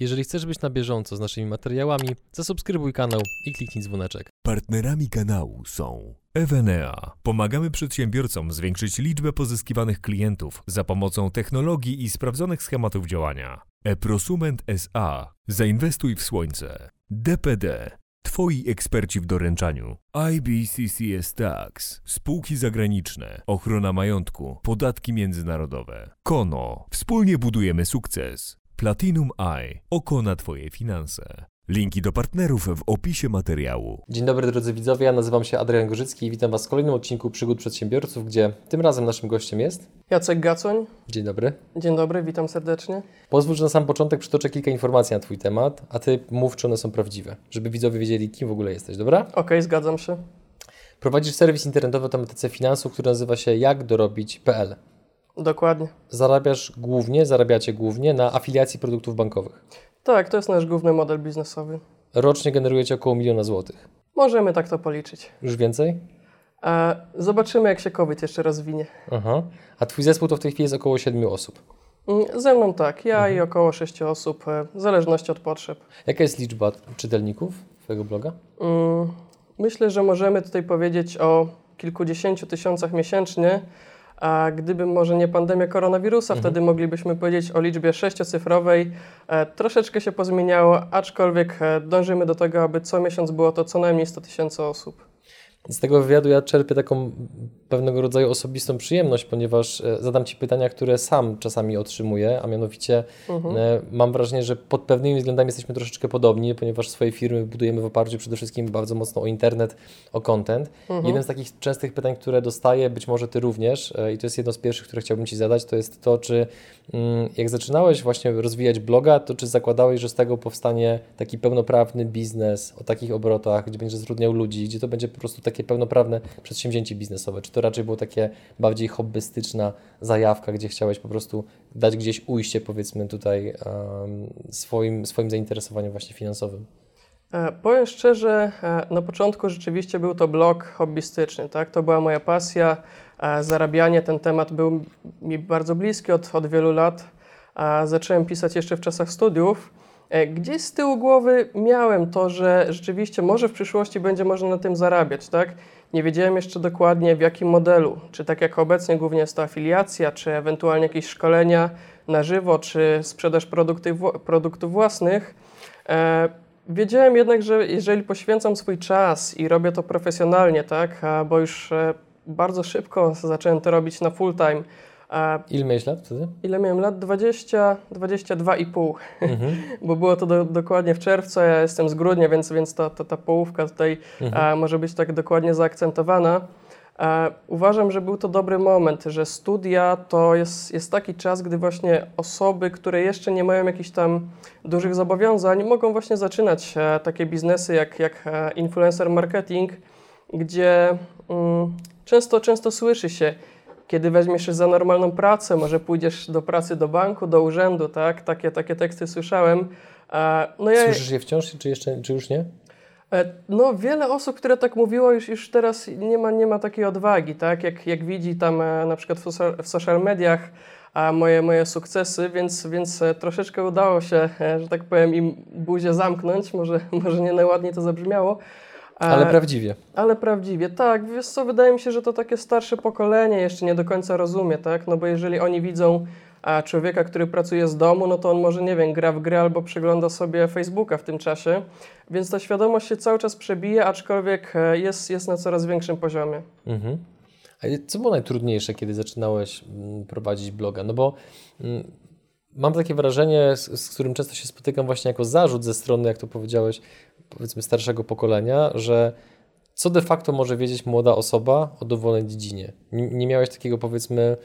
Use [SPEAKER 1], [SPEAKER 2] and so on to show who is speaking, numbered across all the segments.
[SPEAKER 1] Jeżeli chcesz być na bieżąco z naszymi materiałami, zasubskrybuj kanał i kliknij dzwoneczek.
[SPEAKER 2] Partnerami kanału są Evenea. Pomagamy przedsiębiorcom zwiększyć liczbę pozyskiwanych klientów za pomocą technologii i sprawdzonych schematów działania. Eprosument SA. Zainwestuj w słońce. DPD. Twoi eksperci w doręczaniu. IBCCS Tax. Spółki zagraniczne. Ochrona majątku. Podatki międzynarodowe. Kono. Wspólnie budujemy sukces. Platinum Eye. Oko na Twoje finanse. Linki do partnerów w opisie materiału.
[SPEAKER 1] Dzień dobry drodzy widzowie, ja nazywam się Adrian Gorzycki i witam Was w kolejnym odcinku Przygód Przedsiębiorców, gdzie tym razem naszym gościem jest...
[SPEAKER 3] Jacek Gacoń.
[SPEAKER 1] Dzień dobry.
[SPEAKER 3] Dzień dobry, witam serdecznie.
[SPEAKER 1] Pozwól, że na sam początek przytoczę kilka informacji na Twój temat, a Ty mów, czy one są prawdziwe, żeby widzowie wiedzieli, kim w ogóle jesteś, dobra?
[SPEAKER 3] Okej, zgadzam się.
[SPEAKER 1] Prowadzisz serwis internetowy o tematyce finansów, który nazywa się jakdorobić.pl.
[SPEAKER 3] Dokładnie.
[SPEAKER 1] Zarabiasz głównie, zarabiacie głównie na afiliacji produktów bankowych.
[SPEAKER 3] Tak, to jest nasz główny model biznesowy.
[SPEAKER 1] Rocznie generujecie około miliona złotych.
[SPEAKER 3] Możemy tak to policzyć.
[SPEAKER 1] Już więcej?
[SPEAKER 3] E, zobaczymy, jak się COVID jeszcze rozwinie.
[SPEAKER 1] Aha. A Twój zespół to w tej chwili jest około 7 osób.
[SPEAKER 3] Mm, Ze mną tak, ja i około 6 osób, e, w zależności od potrzeb.
[SPEAKER 1] Jaka jest liczba czytelników Twojego bloga?
[SPEAKER 3] Mm, Myślę, że możemy tutaj powiedzieć o kilkudziesięciu tysiącach miesięcznie, a gdyby może nie pandemia koronawirusa, wtedy moglibyśmy powiedzieć o liczbie sześciocyfrowej. E, troszeczkę się pozmieniało, aczkolwiek e, dążymy do tego, aby co miesiąc było to co najmniej 100 tysięcy osób.
[SPEAKER 1] Z tego wywiadu ja czerpię taką pewnego rodzaju osobistą przyjemność, ponieważ e, zadam Ci pytania, które sam czasami otrzymuję, a mianowicie e, mam wrażenie, że pod pewnymi względami jesteśmy troszeczkę podobni, ponieważ swoje firmy budujemy w oparciu przede wszystkim bardzo mocno o internet, o content. Jednym z takich częstych pytań, które dostaję, być może Ty również, e, i to jest jedno z pierwszych, które chciałbym Ci zadać, to jest to, czy mm, jak zaczynałeś właśnie rozwijać bloga, to czy zakładałeś, że z tego powstanie taki pełnoprawny biznes o takich obrotach, gdzie będziesz zatrudniał ludzi, gdzie to będzie po prostu takie pełnoprawne przedsięwzięcie biznesowe? Czy to raczej było takie bardziej hobbystyczna zajawka, gdzie chciałeś po prostu dać gdzieś ujście, powiedzmy tutaj, swoim, swoim zainteresowaniom właśnie finansowym?
[SPEAKER 3] E, Powiem szczerze, e, na początku rzeczywiście był to blog hobbystyczny, tak? To była moja pasja, e, zarabianie, ten temat był mi bardzo bliski od, od wielu lat. Zacząłem pisać jeszcze w czasach studiów. E, Gdzieś z tyłu głowy miałem to, że rzeczywiście może w przyszłości będzie można na tym zarabiać, tak? Nie wiedziałem jeszcze dokładnie w jakim modelu, czy tak jak obecnie głównie jest to afiliacja, czy ewentualnie jakieś szkolenia na żywo, czy sprzedaż produktów własnych. E, Wiedziałem jednak, że jeżeli poświęcam swój czas i robię to profesjonalnie, tak, bo już e, bardzo szybko zacząłem to robić na full time.
[SPEAKER 1] Ile miałeś lat wtedy?
[SPEAKER 3] ile miałem lat? 20, 22,5,
[SPEAKER 1] Mhm.
[SPEAKER 3] bo było to do, dokładnie w czerwcu, ja jestem z grudnia, więc, więc ta, ta, ta połówka tutaj
[SPEAKER 1] Mhm.
[SPEAKER 3] może być tak dokładnie zaakcentowana. Uważam, że był to dobry moment, że studia to jest, jest taki czas, gdy właśnie osoby, które jeszcze nie mają jakichś tam dużych zobowiązań, mogą właśnie zaczynać e, takie biznesy jak, jak e, influencer marketing, gdzie mm, często, często słyszy się, kiedy weźmiesz się za normalną pracę, może pójdziesz do pracy do banku, do urzędu, tak? Takie, takie teksty słyszałem. E, No ja,
[SPEAKER 1] Słyszysz je wciąż, czy, jeszcze, czy już nie?
[SPEAKER 3] E, No, wiele osób, które tak mówiło, już, już teraz nie ma, nie ma takiej odwagi, tak? Jak, jak widzi tam e, na przykład w, social, w social mediach moje, moje sukcesy, więc, więc troszeczkę udało się, że tak powiem, im buzię zamknąć. Może, może nie najładniej to zabrzmiało. E,
[SPEAKER 1] Ale prawdziwie.
[SPEAKER 3] ale prawdziwie, tak. Wiesz co, wydaje mi się, że to takie starsze pokolenie jeszcze nie do końca rozumie, tak? No bo jeżeli oni widzą a, człowieka, który pracuje z domu, no to on może, nie wiem, gra w gry albo przegląda sobie Facebooka w tym czasie, więc ta świadomość się cały czas przebija, aczkolwiek e, jest, jest na coraz większym poziomie.
[SPEAKER 1] Mhm. A co było najtrudniejsze, kiedy zaczynałeś mm, prowadzić bloga? No bo mm, mam takie wrażenie, z, z którym często się spotykam właśnie jako zarzut ze strony, jak to powiedziałeś, powiedzmy starszego pokolenia, że co de facto może wiedzieć młoda osoba o dowolnej dziedzinie? Nie, nie miałeś takiego powiedzmy,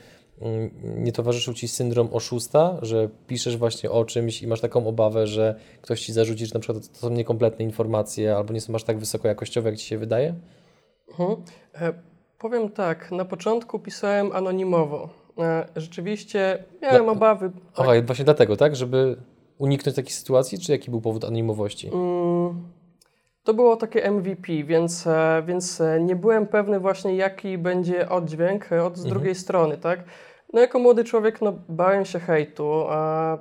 [SPEAKER 1] mm, nie towarzyszył Ci syndrom oszusta, że piszesz właśnie o czymś i masz taką obawę, że ktoś Ci zarzuci, że na przykład to są niekompletne informacje albo nie są aż tak wysokojakościowe, jak Ci się wydaje?
[SPEAKER 3] Mhm. E, powiem tak, na początku pisałem anonimowo. E, rzeczywiście miałem
[SPEAKER 1] No,
[SPEAKER 3] obawy. Tak,
[SPEAKER 1] Aha, właśnie dlatego, tak? Żeby uniknąć takich sytuacji, czy jaki był powód anonimowości?
[SPEAKER 3] Mm, To było takie MVP, więc, e, więc e, nie byłem pewny właśnie jaki będzie oddźwięk e, od z
[SPEAKER 1] Mhm.
[SPEAKER 3] drugiej strony, tak? No jako młody człowiek no, bałem się hejtu, a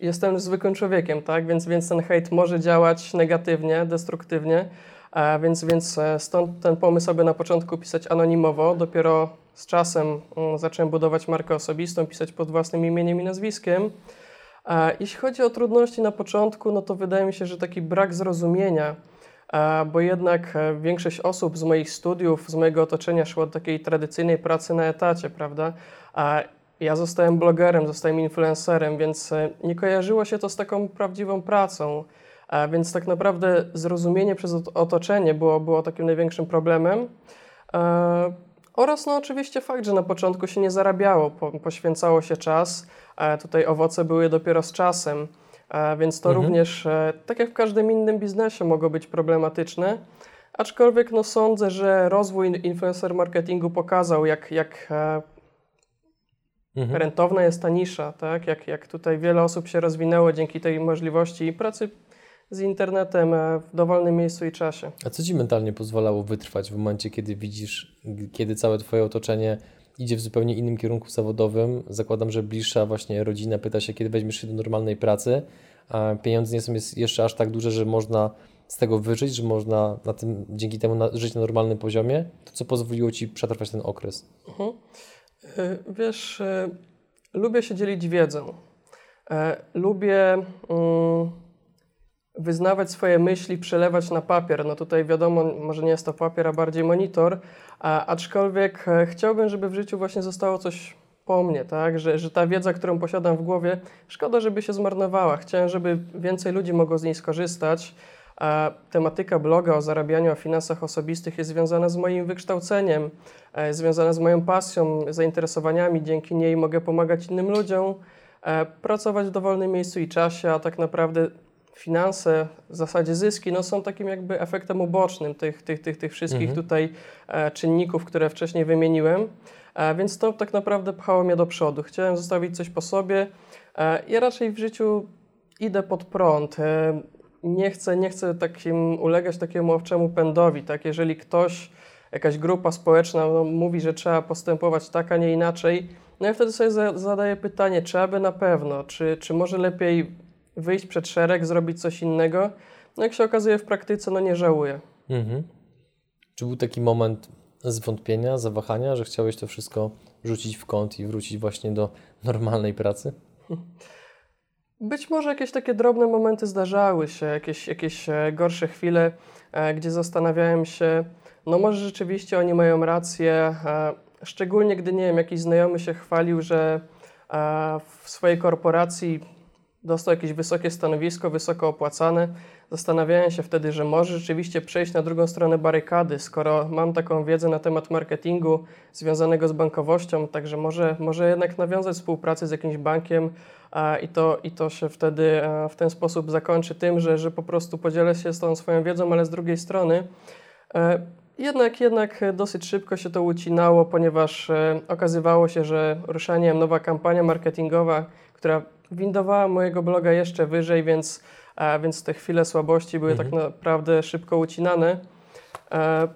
[SPEAKER 3] jestem zwykłym człowiekiem, tak? Więc, więc ten hejt może działać negatywnie, destruktywnie. E, więc, więc stąd ten pomysł, aby na początku pisać anonimowo. Dopiero z czasem um, zacząłem budować markę osobistą, pisać pod własnym imieniem i nazwiskiem. E, jeśli chodzi o trudności na początku, no to wydaje mi się, że taki brak zrozumienia, bo jednak e, większość osób z moich studiów, z mojego otoczenia szło do takiej tradycyjnej pracy na etacie, prawda? Ja zostałem blogerem, zostałem influencerem, więc nie kojarzyło się to z taką prawdziwą pracą. Więc tak naprawdę zrozumienie przez otoczenie było, było takim największym problemem. Oraz no oczywiście fakt, że na początku się nie zarabiało, po, poświęcało się czas. tutaj owoce były dopiero z czasem, więc to mhm. również, e, tak jak w każdym innym biznesie, mogło być problematyczne. Aczkolwiek no, sądzę, że rozwój influencer marketingu pokazał, jak, jak e, mhm. rentowna jest ta nisza, tak? jak, jak tutaj wiele osób się rozwinęło dzięki tej możliwości pracy z internetem e, w dowolnym miejscu i czasie.
[SPEAKER 1] A co Ci mentalnie pozwalało wytrwać w momencie, kiedy widzisz, kiedy całe Twoje otoczenie idzie w zupełnie innym kierunku zawodowym? Zakładam, że bliższa właśnie rodzina pyta się, kiedy weźmiesz się do normalnej pracy, pieniądze nie są jeszcze aż tak duże, że można z tego wyżyć, że można na tym, dzięki temu na, żyć na normalnym poziomie. To co pozwoliło Ci przetrwać ten okres? Mhm.
[SPEAKER 3] E, wiesz, e, lubię się dzielić wiedzą. Lubię... Wyznawać swoje myśli, przelewać na papier. No tutaj wiadomo, może nie jest to papier, a bardziej monitor, a, aczkolwiek e, chciałbym, żeby w życiu właśnie zostało coś po mnie, tak? Że, że ta wiedza, którą posiadam w głowie, szkoda, żeby się zmarnowała. Chciałem, żeby więcej ludzi mogło z niej skorzystać. A tematyka bloga o zarabianiu, o finansach osobistych jest związana z moim wykształceniem, e, związana z moją pasją, zainteresowaniami. Dzięki niej mogę pomagać innym ludziom, e, pracować w dowolnym miejscu i czasie, a tak naprawdę finanse, w zasadzie zyski, no są takim jakby efektem ubocznym tych, tych, tych, tych wszystkich mhm. tutaj e, czynników, które wcześniej wymieniłem. E, więc to tak naprawdę pchało mnie do przodu. Chciałem zostawić coś po sobie. E, ja raczej w życiu idę pod prąd. E, nie chcę, nie chcę takim ulegać takiemu owczemu pędowi. Tak? Jeżeli ktoś, jakaś grupa społeczna no, mówi, że trzeba postępować tak, a nie inaczej, no ja wtedy sobie za, zadaję pytanie, czy aby na pewno, czy, czy może lepiej wyjść przed szereg, zrobić coś innego. No jak się okazuje w praktyce, no nie żałuję. Mhm.
[SPEAKER 1] Czy był taki moment zwątpienia, zawahania, że chciałeś to wszystko rzucić w kąt i wrócić właśnie do normalnej pracy?
[SPEAKER 3] Być może jakieś takie drobne momenty zdarzały się, jakieś, jakieś e, gorsze chwile, e, gdzie zastanawiałem się, no może rzeczywiście oni mają rację, e, szczególnie gdy, nie wiem, jakiś znajomy się chwalił, że w swojej korporacji dostał jakieś wysokie stanowisko, wysoko opłacane. Zastanawiałem się wtedy, że może rzeczywiście przejść na drugą stronę barykady, skoro mam taką wiedzę na temat marketingu związanego z bankowością, także może, może jednak nawiązać współpracę z jakimś bankiem a, i, to, i to się wtedy a, w ten sposób zakończy tym, że, że po prostu podzielę się z tą swoją wiedzą, ale z drugiej strony e, Jednak, jednak dosyć szybko się to ucinało, ponieważ e, okazywało się, że ruszaniem nowa kampania marketingowa, która windowała mojego bloga jeszcze wyżej, więc, e, więc te chwile słabości były tak mhm. tak naprawdę szybko ucinane. E,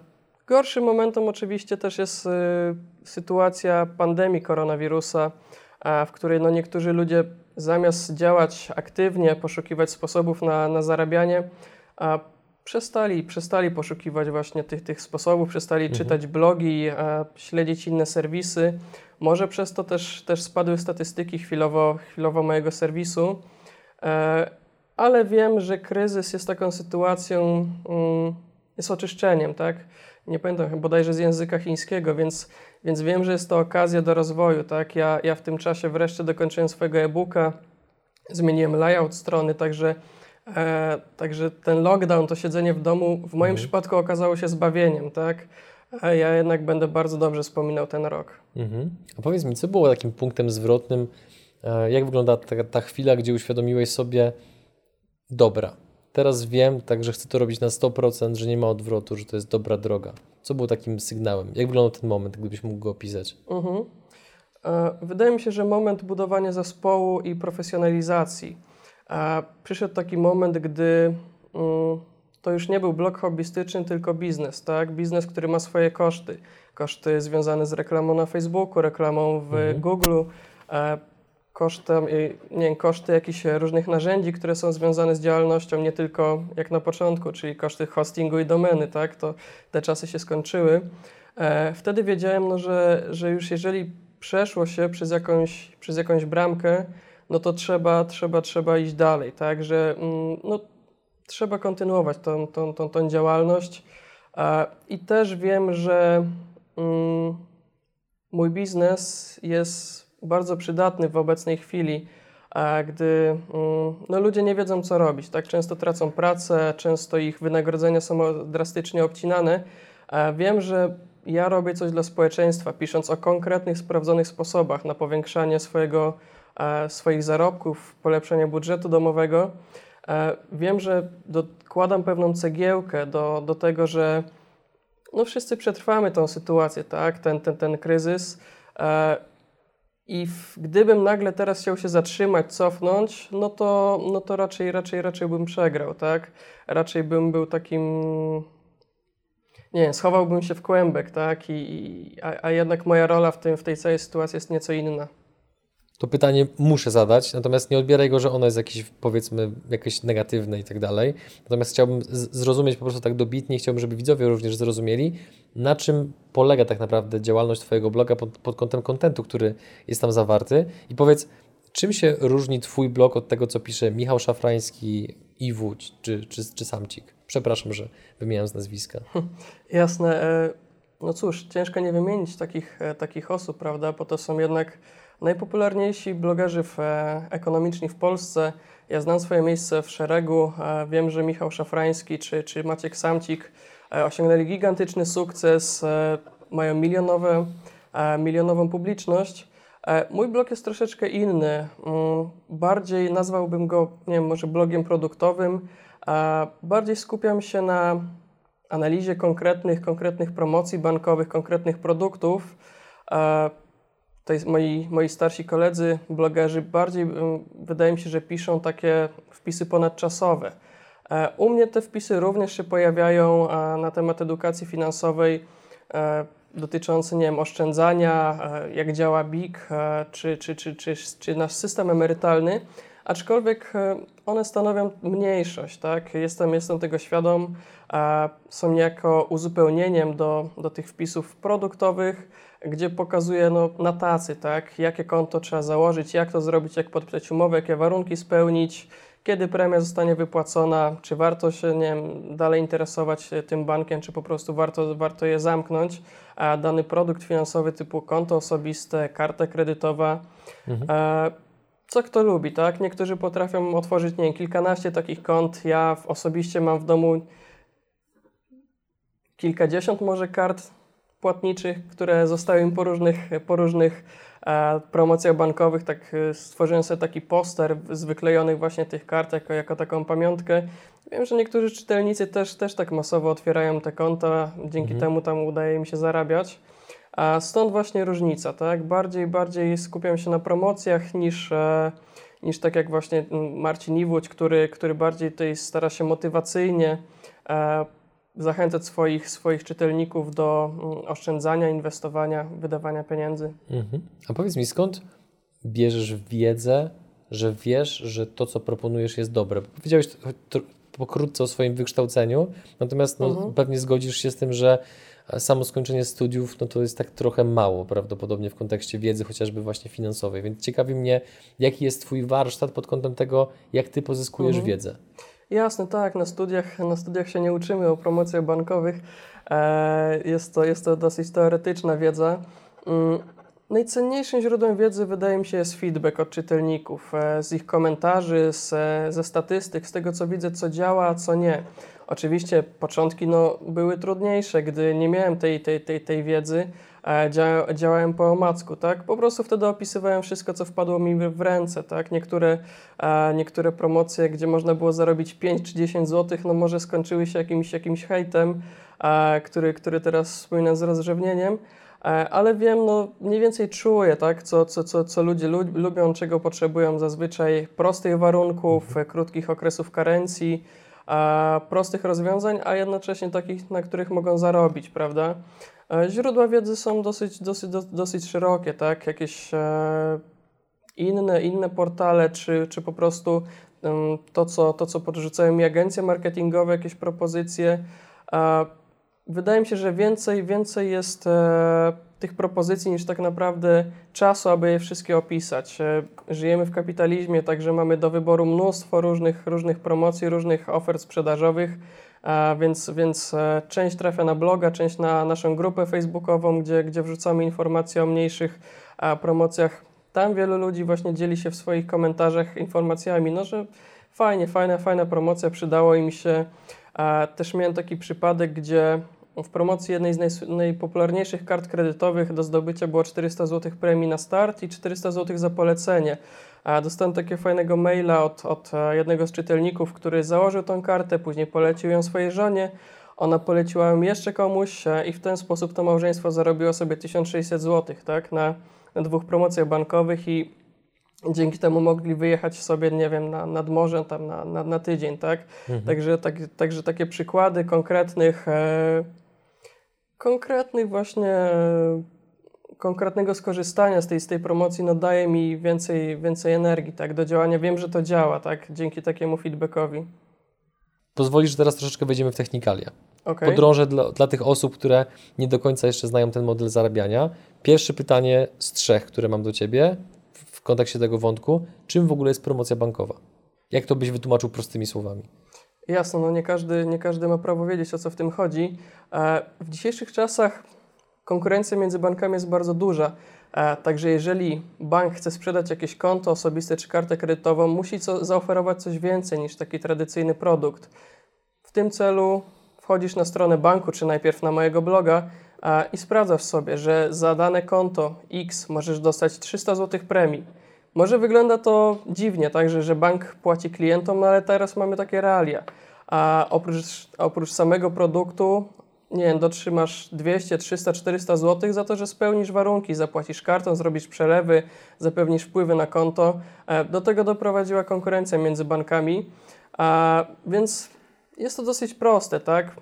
[SPEAKER 3] gorszym momentem oczywiście też jest e, sytuacja pandemii koronawirusa, w której no niektórzy ludzie zamiast działać aktywnie, poszukiwać sposobów na, na zarabianie, przestali, przestali poszukiwać właśnie tych, tych sposobów, przestali mhm. czytać blogi, śledzić inne serwisy. Może przez to też, też spadły statystyki chwilowo, chwilowo mojego serwisu, e, ale wiem, że kryzys jest taką sytuacją, mm, jest oczyszczeniem, tak? Nie pamiętam, bodajże z języka chińskiego, więc, więc wiem, że jest to okazja do rozwoju, tak? Ja, ja w tym czasie wreszcie dokończyłem swojego e-booka, zmieniłem layout strony, także, e, także ten lockdown, to siedzenie w domu w moim mhm. przypadku okazało się zbawieniem, tak? A ja jednak będę bardzo dobrze wspominał ten rok. Mhm.
[SPEAKER 1] A powiedz mi, co było takim punktem zwrotnym? E, jak wygląda ta, ta chwila, gdzie uświadomiłeś sobie, dobra, teraz wiem, także chcę to robić na 100%, że nie ma odwrotu, że to jest dobra droga. Co było takim sygnałem? Jak wyglądał ten moment, gdybyś mógł go opisać? Mhm.
[SPEAKER 3] E, wydaje mi się, że moment budowania zespołu i profesjonalizacji. E, przyszedł taki moment, gdy mm, to już nie był blog hobbystyczny, tylko biznes, tak? Biznes, który ma swoje koszty. Koszty związane z reklamą na Facebooku, reklamą w mhm. Google, e, kosztem, nie wiem, koszty jakichś różnych narzędzi, które są związane z działalnością, nie tylko jak na początku, czyli koszty hostingu i domeny, tak, to te czasy się skończyły. E, wtedy wiedziałem, no, że, że już jeżeli przeszło się przez jakąś, przez jakąś bramkę, no to trzeba, trzeba, trzeba iść dalej, tak, że mm, no, trzeba kontynuować tą, tą, tą, tą działalność. I też wiem, że mm, mój biznes jest bardzo przydatny w obecnej chwili, gdy mm, no, ludzie nie wiedzą, co robić. Tak często tracą pracę, często ich wynagrodzenia są drastycznie obcinane. Wiem, że ja robię coś dla społeczeństwa, pisząc o konkretnych, sprawdzonych sposobach na powiększanie swojego, swoich zarobków, polepszenie budżetu domowego. Wiem, że dokładam pewną cegiełkę do, do tego, że no wszyscy przetrwamy tą sytuację, tak? ten, ten, ten kryzys. I w, gdybym nagle teraz chciał się zatrzymać, cofnąć, no to, no to raczej, raczej, raczej bym przegrał, tak? Raczej bym był takim, nie wiem, schowałbym się w kłębek, tak? I, a, a jednak moja rola w, tym, w tej całej sytuacji jest nieco inna.
[SPEAKER 1] To pytanie muszę zadać, natomiast nie odbieraj go, że ono jest jakieś, powiedzmy, jakieś negatywne i tak dalej. Natomiast chciałbym zrozumieć po prostu tak dobitnie, chciałbym, żeby widzowie również zrozumieli, na czym polega tak naprawdę działalność Twojego bloga pod, pod kątem kontentu, który jest tam zawarty. I powiedz, czym się różni Twój blog od tego, co pisze Michał Szafrański, Iwódź czy, czy, czy Samcik? Przepraszam, że wymieniam z nazwiska.
[SPEAKER 3] Jasne. E, no cóż, ciężko nie wymienić takich, e, takich osób, prawda? Bo to są jednak najpopularniejsi blogerzy w, e, ekonomiczni w Polsce. Ja znam swoje miejsce w szeregu. Wiem, że Michał Szafrański czy, czy Maciek Samcik osiągnęli gigantyczny sukces, mają milionowe, milionową publiczność. Mój blog jest troszeczkę inny. Mm, bardziej nazwałbym go, nie wiem, może blogiem produktowym. Bardziej skupiam się na analizie konkretnych, konkretnych promocji bankowych, konkretnych produktów. Tutaj moi, moi starsi koledzy, blogerzy, bardziej wydaje mi się, że piszą takie wpisy ponadczasowe. E, u mnie te wpisy również się pojawiają na temat edukacji finansowej e, dotyczące nie wiem, oszczędzania, e, jak działa BIK, czy, czy, czy, czy, czy nasz system emerytalny aczkolwiek e, one stanowią mniejszość, tak? Jestem, jestem tego świadom, są niejako uzupełnieniem do, do tych wpisów produktowych, gdzie pokazuję no, na tacy, tak? Jakie konto trzeba założyć, jak to zrobić, jak podpisać umowę, jakie warunki spełnić, kiedy premia zostanie wypłacona, czy warto się nie wiem, dalej interesować tym bankiem, czy po prostu warto, warto je zamknąć, a dany produkt finansowy typu konto osobiste, karta kredytowa. Mhm. E, co kto lubi, tak? Niektórzy potrafią otworzyć, nie wiem, kilkanaście takich kont. Ja osobiście mam w domu kilkadziesiąt może kart płatniczych, które zostały mi po różnych, po różnych e, promocjach bankowych. Tak e, stworzyłem sobie taki poster z wyklejonych właśnie tych kart jako, jako taką pamiątkę. Wiem, że niektórzy czytelnicy też, też tak masowo otwierają te konta, dzięki mhm. temu tam udaje mi się zarabiać. A stąd właśnie różnica, tak? Bardziej, bardziej skupiam się na promocjach niż, e, niż tak jak właśnie Marcin Iwódź, który, który bardziej tutaj stara się motywacyjnie zachęcać swoich, swoich czytelników do oszczędzania, inwestowania, wydawania pieniędzy.
[SPEAKER 1] Mhm. A powiedz mi, skąd bierzesz wiedzę, że wiesz, że to, co proponujesz, jest dobre? Powiedziałeś pokrótce o swoim wykształceniu, natomiast no, mhm. pewnie zgodzisz się z tym, że samo skończenie studiów, no to jest tak trochę mało prawdopodobnie w kontekście wiedzy chociażby właśnie finansowej. Więc ciekawi mnie, jaki jest Twój warsztat pod kątem tego, jak Ty pozyskujesz mhm. wiedzę.
[SPEAKER 3] Jasne, tak. Na studiach, na studiach się nie uczymy o promocjach bankowych. E, jest, to, jest to dosyć teoretyczna wiedza. Mm, najcenniejszym źródłem wiedzy wydaje mi się jest feedback od czytelników, e, z ich komentarzy, z, ze statystyk, z tego co widzę, co działa, a co nie. Oczywiście początki no, były trudniejsze, gdy nie miałem tej, tej, tej, tej wiedzy, dzia, działałem po omacku, tak? Po prostu wtedy opisywałem wszystko, co wpadło mi w ręce, tak? Niektóre, niektóre promocje, gdzie można było zarobić 5 czy 10 zł, no może skończyły się jakimś, jakimś hejtem, który, który teraz wspominam z rozrzewnieniem, ale wiem, no mniej więcej czuję, tak, co, co, co, co ludzie lubią, czego potrzebują zazwyczaj, prostych warunków, krótkich okresów karencji, prostych rozwiązań, a jednocześnie takich, na których mogą zarobić, prawda? E, źródła wiedzy są dosyć, dosyć, dosyć szerokie, tak? Jakieś e, inne, inne portale, czy, czy po prostu to, co, to, co podrzucają mi agencje marketingowe, jakieś propozycje. Wydaje mi się, że więcej, więcej jest e, tych propozycji niż tak naprawdę czasu, aby je wszystkie opisać. E, żyjemy w kapitalizmie, także mamy do wyboru mnóstwo różnych, różnych promocji, różnych ofert sprzedażowych, więc, więc e, część trafia na bloga, część na naszą grupę facebookową, gdzie, gdzie wrzucamy informacje o mniejszych promocjach. Tam wielu ludzi właśnie dzieli się w swoich komentarzach informacjami, no że fajnie, fajna, fajna promocja, przydało im się. Też miałem taki przypadek, gdzie w promocji jednej z najpopularniejszych kart kredytowych do zdobycia było 400 zł premii na start i 400 zł za polecenie. Dostałem takiego fajnego maila od, od e, jednego z czytelników, który założył tą kartę, później polecił ją swojej żonie. Ona poleciła ją jeszcze komuś e, i w ten sposób to małżeństwo zarobiło sobie 1600 zł tak, na, na dwóch promocjach bankowych i dzięki temu mogli wyjechać sobie, nie wiem, na, nad morze tam na, na, na tydzień, tak? Mhm. Także, tak, także takie przykłady konkretnych e, konkretnych właśnie konkretnego skorzystania z tej, z tej promocji no, daje mi więcej, więcej energii tak, do działania. Wiem, że to działa tak, dzięki takiemu feedbackowi.
[SPEAKER 1] Pozwolisz, że teraz troszeczkę wejdziemy w technikalia.
[SPEAKER 3] Okay.
[SPEAKER 1] Podrążę dla, dla tych osób, które nie do końca jeszcze znają ten model zarabiania. Pierwsze pytanie z trzech, które mam do Ciebie w kontekście tego wątku. Czym w ogóle jest promocja bankowa? Jak to byś wytłumaczył prostymi słowami?
[SPEAKER 3] Jasno, no nie każdy, nie każdy ma prawo wiedzieć, o co w tym chodzi. E, w dzisiejszych czasach konkurencja między bankami jest bardzo duża. E, także jeżeli bank chce sprzedać jakieś konto osobiste czy kartę kredytową, musi co, zaoferować coś więcej niż taki tradycyjny produkt. W tym celu wchodzisz na stronę banku, czy najpierw na mojego bloga i sprawdzasz sobie, że za dane konto X możesz dostać 300 zł premii może wygląda to dziwnie, tak, że, że bank płaci klientom, no ale teraz mamy takie realia. A oprócz, oprócz samego produktu, nie wiem, dotrzymasz 200, 300, 400 zł za to, że spełnisz warunki, zapłacisz kartą, zrobisz przelewy, zapewnisz wpływy na konto. E, do tego doprowadziła konkurencja między bankami, a, więc jest to dosyć proste, tak?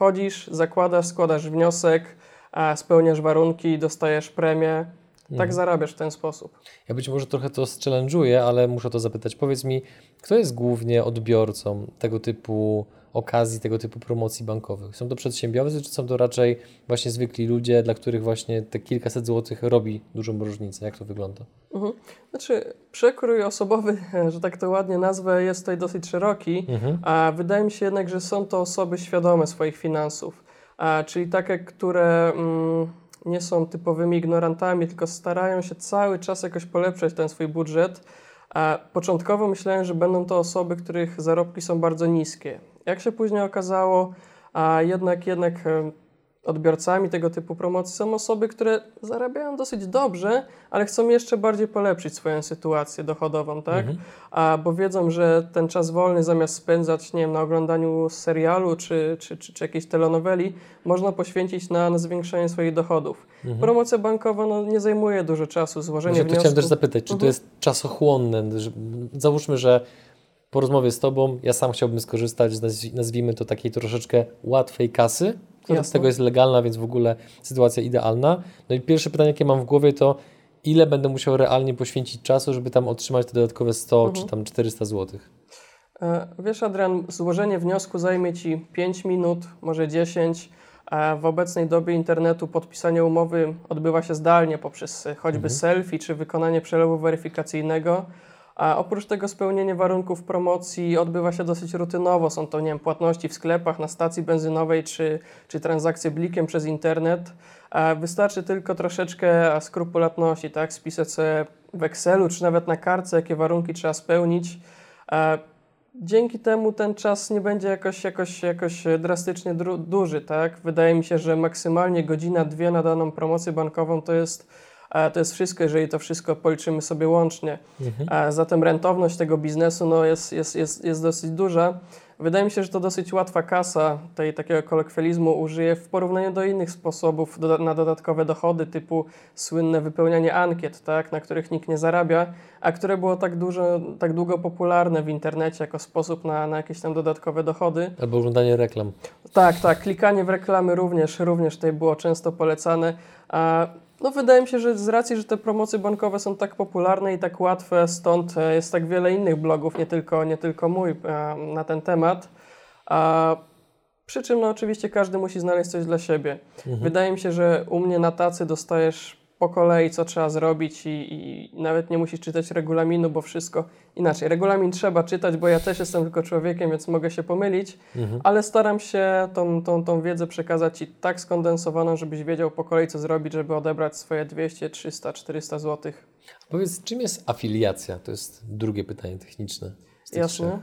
[SPEAKER 3] Wchodzisz, zakładasz, składasz wniosek, spełniasz warunki, dostajesz premię, tak mhm. zarabiasz w ten sposób.
[SPEAKER 1] Ja być może trochę to challenge'uję, ale muszę to zapytać. Powiedz mi, kto jest głównie odbiorcą tego typu okazji, tego typu promocji bankowych? Są to przedsiębiorcy, czy są to raczej właśnie zwykli ludzie, dla których właśnie te kilkaset złotych robi dużą różnicę? Jak to wygląda?
[SPEAKER 3] Mhm. Znaczy, przekrój osobowy, że tak to ładnie nazwę, jest tutaj dosyć szeroki, mhm. a wydaje mi się jednak, że są to osoby świadome swoich finansów, a, czyli takie, które... Mm, nie są typowymi ignorantami, tylko starają się cały czas jakoś polepszać ten swój budżet. A początkowo myślałem, że będą to osoby, których zarobki są bardzo niskie. Jak się później okazało, a jednak, jednak odbiorcami tego typu promocji są osoby, które zarabiają dosyć dobrze, ale chcą jeszcze bardziej polepszyć swoją sytuację dochodową, tak? Mhm. A, bo wiedzą, że ten czas wolny zamiast spędzać, nie wiem, na oglądaniu serialu czy, czy, czy, czy jakiejś telenoweli, można poświęcić na, na zwiększenie swoich dochodów. Mhm. Promocja bankowa no, nie zajmuje dużo czasu, złożenie Właśnie
[SPEAKER 1] wniosku. Chciałem też zapytać, czy mhm. to jest czasochłonne? Załóżmy, że po rozmowie z Tobą ja sam chciałbym skorzystać z, nazwijmy to takiej troszeczkę łatwej kasy, która z tego jest legalna, więc w ogóle sytuacja idealna. No i pierwsze pytanie, jakie mam w głowie, to ile będę musiał realnie poświęcić czasu, żeby tam otrzymać te dodatkowe 100 mhm. czy tam 400 zł?
[SPEAKER 3] E, wiesz, Adrian, złożenie wniosku zajmie Ci 5 minut, może 10. A w obecnej dobie internetu podpisanie umowy odbywa się zdalnie poprzez choćby mhm. selfie czy wykonanie przelewu weryfikacyjnego. A oprócz tego spełnienie warunków promocji odbywa się dosyć rutynowo. Są to nie wiem, płatności w sklepach, na stacji benzynowej czy, czy transakcje blikiem przez internet. A wystarczy tylko troszeczkę skrupulatności, tak? spisać sobie w Excelu czy nawet na kartce, jakie warunki trzeba spełnić. A dzięki temu ten czas nie będzie jakoś, jakoś, jakoś drastycznie duży. Tak? Wydaje mi się, że maksymalnie godzina, dwie na daną promocję bankową to jest to jest wszystko, jeżeli to wszystko policzymy sobie łącznie. Mhm. Zatem rentowność tego biznesu no, jest, jest, jest, jest dosyć duża. Wydaje mi się, że to dosyć łatwa kasa tej takiego kolokwializmu użyje w porównaniu do innych sposobów do, na dodatkowe dochody, typu słynne wypełnianie ankiet, tak, na których nikt nie zarabia, a które było tak, dużo, tak długo popularne w internecie jako sposób na, na jakieś tam dodatkowe dochody.
[SPEAKER 1] Albo oglądanie reklam.
[SPEAKER 3] Tak, tak. Klikanie w reklamy również, również tutaj było często polecane. A No wydaje mi się, że z racji, że te promocje bankowe są tak popularne i tak łatwe, stąd e, jest tak wiele innych blogów, nie tylko, nie tylko mój, e, na ten temat. A przy czym no oczywiście każdy musi znaleźć coś dla siebie. Mhm. Wydaje mi się, że u mnie na tacy dostajesz po kolei, co trzeba zrobić i, i, nawet nie musisz czytać regulaminu, bo wszystko inaczej. Regulamin trzeba czytać, bo ja też jestem tylko człowiekiem, więc mogę się pomylić, mhm. ale staram się tą, tą, tą wiedzę przekazać Ci tak skondensowaną, żebyś wiedział po kolei, co zrobić, żeby odebrać swoje 200, 300, 400 zł.
[SPEAKER 1] Powiedz, czym jest afiliacja? To jest drugie pytanie techniczne.
[SPEAKER 3] Jasne.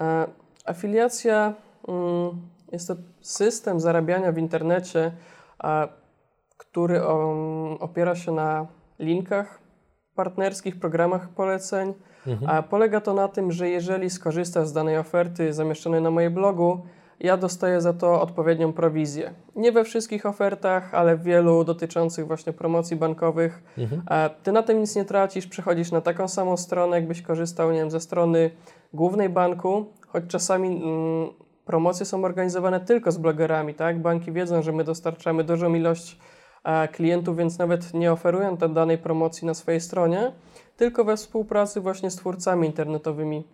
[SPEAKER 3] E, afiliacja mm, jest to system zarabiania w internecie, który opiera się na linkach partnerskich, programach poleceń. Mhm. A polega to na tym, że jeżeli skorzystasz z danej oferty zamieszczonej na moim blogu, ja dostaję za to odpowiednią prowizję. Nie we wszystkich ofertach, ale w wielu dotyczących właśnie promocji bankowych. Mhm. Ty na tym nic nie tracisz, przechodzisz na taką samą stronę, jakbyś korzystał nie wiem, ze strony głównej banku, choć czasami mm, promocje są organizowane tylko z blogerami. Tak? Banki wiedzą, że my dostarczamy dużą ilość klientów, więc nawet nie oferują tej danej promocji na swojej stronie, tylko we współpracy właśnie z twórcami internetowymi.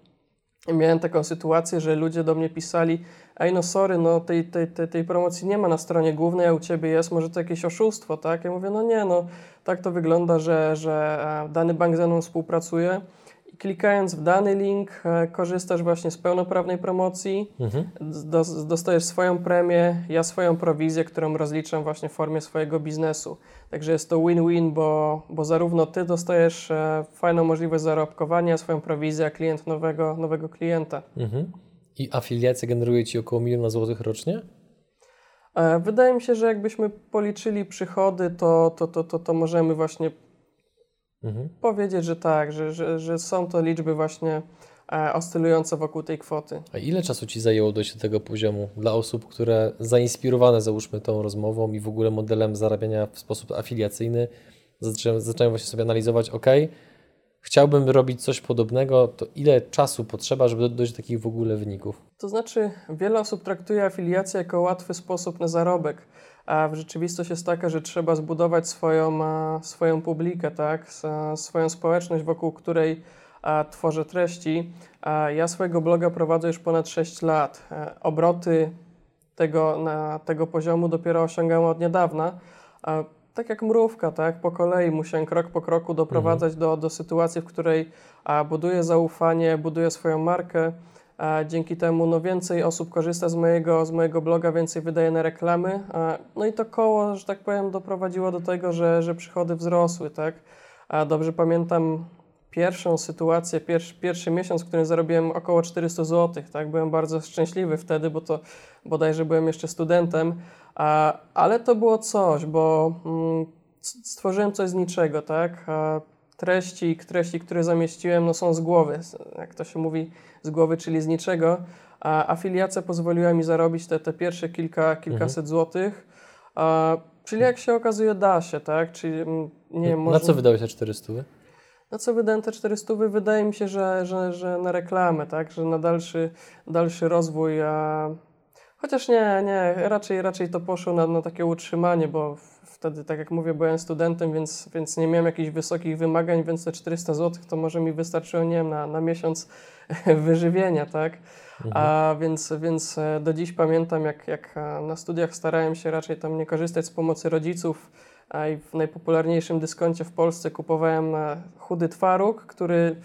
[SPEAKER 3] Miałem taką sytuację, że ludzie do mnie pisali, ej no sorry, no tej, tej, tej, tej promocji nie ma na stronie głównej, a u Ciebie jest, może to jakieś oszustwo, tak? Ja mówię, no nie, no tak to wygląda, że, że e, dany bank ze mną współpracuje, klikając w dany link e, korzystasz właśnie z pełnoprawnej promocji, mhm. dostajesz swoją premię, ja swoją prowizję, którą rozliczam właśnie w formie swojego biznesu. Także jest to win-win, bo, bo zarówno ty dostajesz e, fajną możliwość zarobkowania, swoją prowizję, a klient nowego, nowego klienta. Mhm.
[SPEAKER 1] I afiliacja generuje Ci około miliona złotych rocznie?
[SPEAKER 3] E, wydaje mi się, że jakbyśmy policzyli przychody, to, to, to, to, to możemy właśnie mhm. powiedzieć, że tak, że, że, że są to liczby właśnie e, oscylujące wokół tej kwoty.
[SPEAKER 1] A ile czasu Ci zajęło dojść do tego poziomu dla osób, które zainspirowane załóżmy tą rozmową i w ogóle modelem zarabiania w sposób afiliacyjny zaczynają, zaczynają właśnie sobie analizować, ok, chciałbym robić coś podobnego, to ile czasu potrzeba, żeby dojść do takich w ogóle wyników?
[SPEAKER 3] To znaczy, wiele osób traktuje afiliację jako łatwy sposób na zarobek a w rzeczywistość jest taka, że trzeba zbudować swoją, swoją publikę, tak? swoją społeczność, wokół której tworzę treści. Ja swojego bloga prowadzę już ponad 6 lat. E, obroty tego, na tego poziomu dopiero osiągam od niedawna. Tak jak mrówka, tak? Po kolei musiałem krok po kroku doprowadzać mhm. do, do sytuacji, w której buduję zaufanie, buduję swoją markę. Dzięki temu no, więcej osób korzysta z mojego, z mojego bloga, więcej wydaje na reklamy. No i to koło, że tak powiem, doprowadziło do tego, że, że przychody wzrosły. Tak? Dobrze pamiętam pierwszą sytuację, pierwszy, pierwszy miesiąc, w którym zarobiłem około 400 zł. Tak? Byłem bardzo szczęśliwy wtedy, bo to bodajże byłem jeszcze studentem, ale to było coś, bo mm, stworzyłem coś z niczego. Tak? Treści, treści, które zamieściłem, no są z głowy, jak to się mówi, z głowy, czyli z niczego. A afiliacja pozwoliła mi zarobić te, te pierwsze kilka, kilkaset mhm. złotych. A, czyli jak się okazuje, da się, tak? Czyli,
[SPEAKER 1] mm, nie. Na co wydałeś te 400?
[SPEAKER 3] Na co wydałem te 400? Wydaje mi się, że, że, że na reklamę, tak? Że na dalszy, dalszy rozwój. A... Chociaż nie, nie, raczej, raczej to poszło na, na takie utrzymanie, bo wtedy, tak jak mówię, byłem studentem, więc, więc nie miałem jakichś wysokich wymagań, więc te 400 zł to może mi wystarczyło, nie wiem, na, na miesiąc wyżywienia, tak? Mhm. A więc, więc e, do dziś pamiętam, jak, jak e, na studiach starałem się raczej tam nie korzystać z pomocy rodziców, a i w najpopularniejszym dyskoncie w Polsce kupowałem e, chudy twaróg, który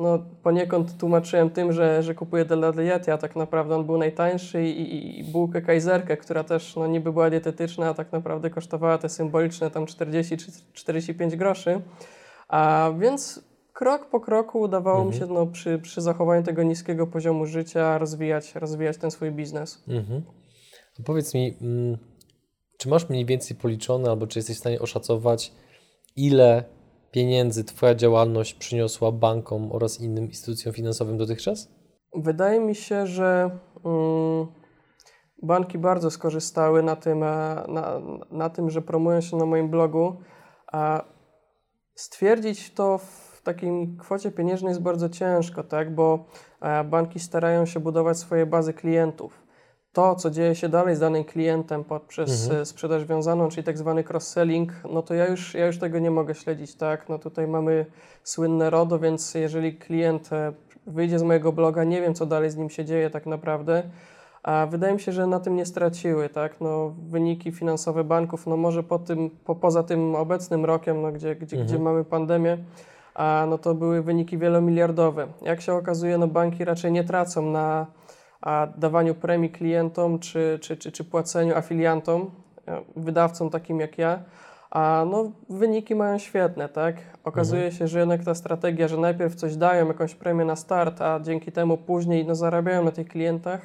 [SPEAKER 3] no, poniekąd tłumaczyłem tym, że, że kupuję dla diety, a tak naprawdę on był najtańszy i, i, i bułkę kajzerkę, która też no, niby była dietetyczna, a tak naprawdę kosztowała te symboliczne tam 40 czy 45 groszy. A więc krok po kroku udawało mhm. mi się no, przy, przy zachowaniu tego niskiego poziomu życia rozwijać, rozwijać ten swój biznes. Mhm.
[SPEAKER 1] Powiedz mi, mm, czy masz mniej więcej policzone, albo czy jesteś w stanie oszacować, ile pieniędzy Twoja działalność przyniosła bankom oraz innym instytucjom finansowym dotychczas?
[SPEAKER 3] Wydaje mi się, że um, banki bardzo skorzystały na tym, e, na, na tym, że promują się na moim blogu. A stwierdzić to w takiej kwocie pieniężnej jest bardzo ciężko, tak? bo e, banki starają się budować swoje bazy klientów. To, co dzieje się dalej z danym klientem poprzez
[SPEAKER 1] Mhm.
[SPEAKER 3] sprzedaż wiązaną, czyli tak zwany cross-selling, no to ja już, ja już tego nie mogę śledzić, tak? No tutaj mamy słynne RODO, więc jeżeli klient e, wyjdzie z mojego bloga, nie wiem, co dalej z nim się dzieje tak naprawdę, a wydaje mi się, że na tym nie straciły, tak? No, wyniki finansowe banków, no może po tym, po, poza tym obecnym rokiem, no, gdzie, gdzie, gdzie mamy pandemię, a no to były wyniki wielomiliardowe. Jak się okazuje, no banki raczej nie tracą na a, dawaniu premii klientom czy, czy, czy, czy płaceniu afiliantom, e, wydawcom takim jak ja, a no wyniki mają świetne, tak? Okazuje się, że jednak ta strategia, że najpierw coś dają, jakąś premię na start, a dzięki temu później no, zarabiają na tych klientach,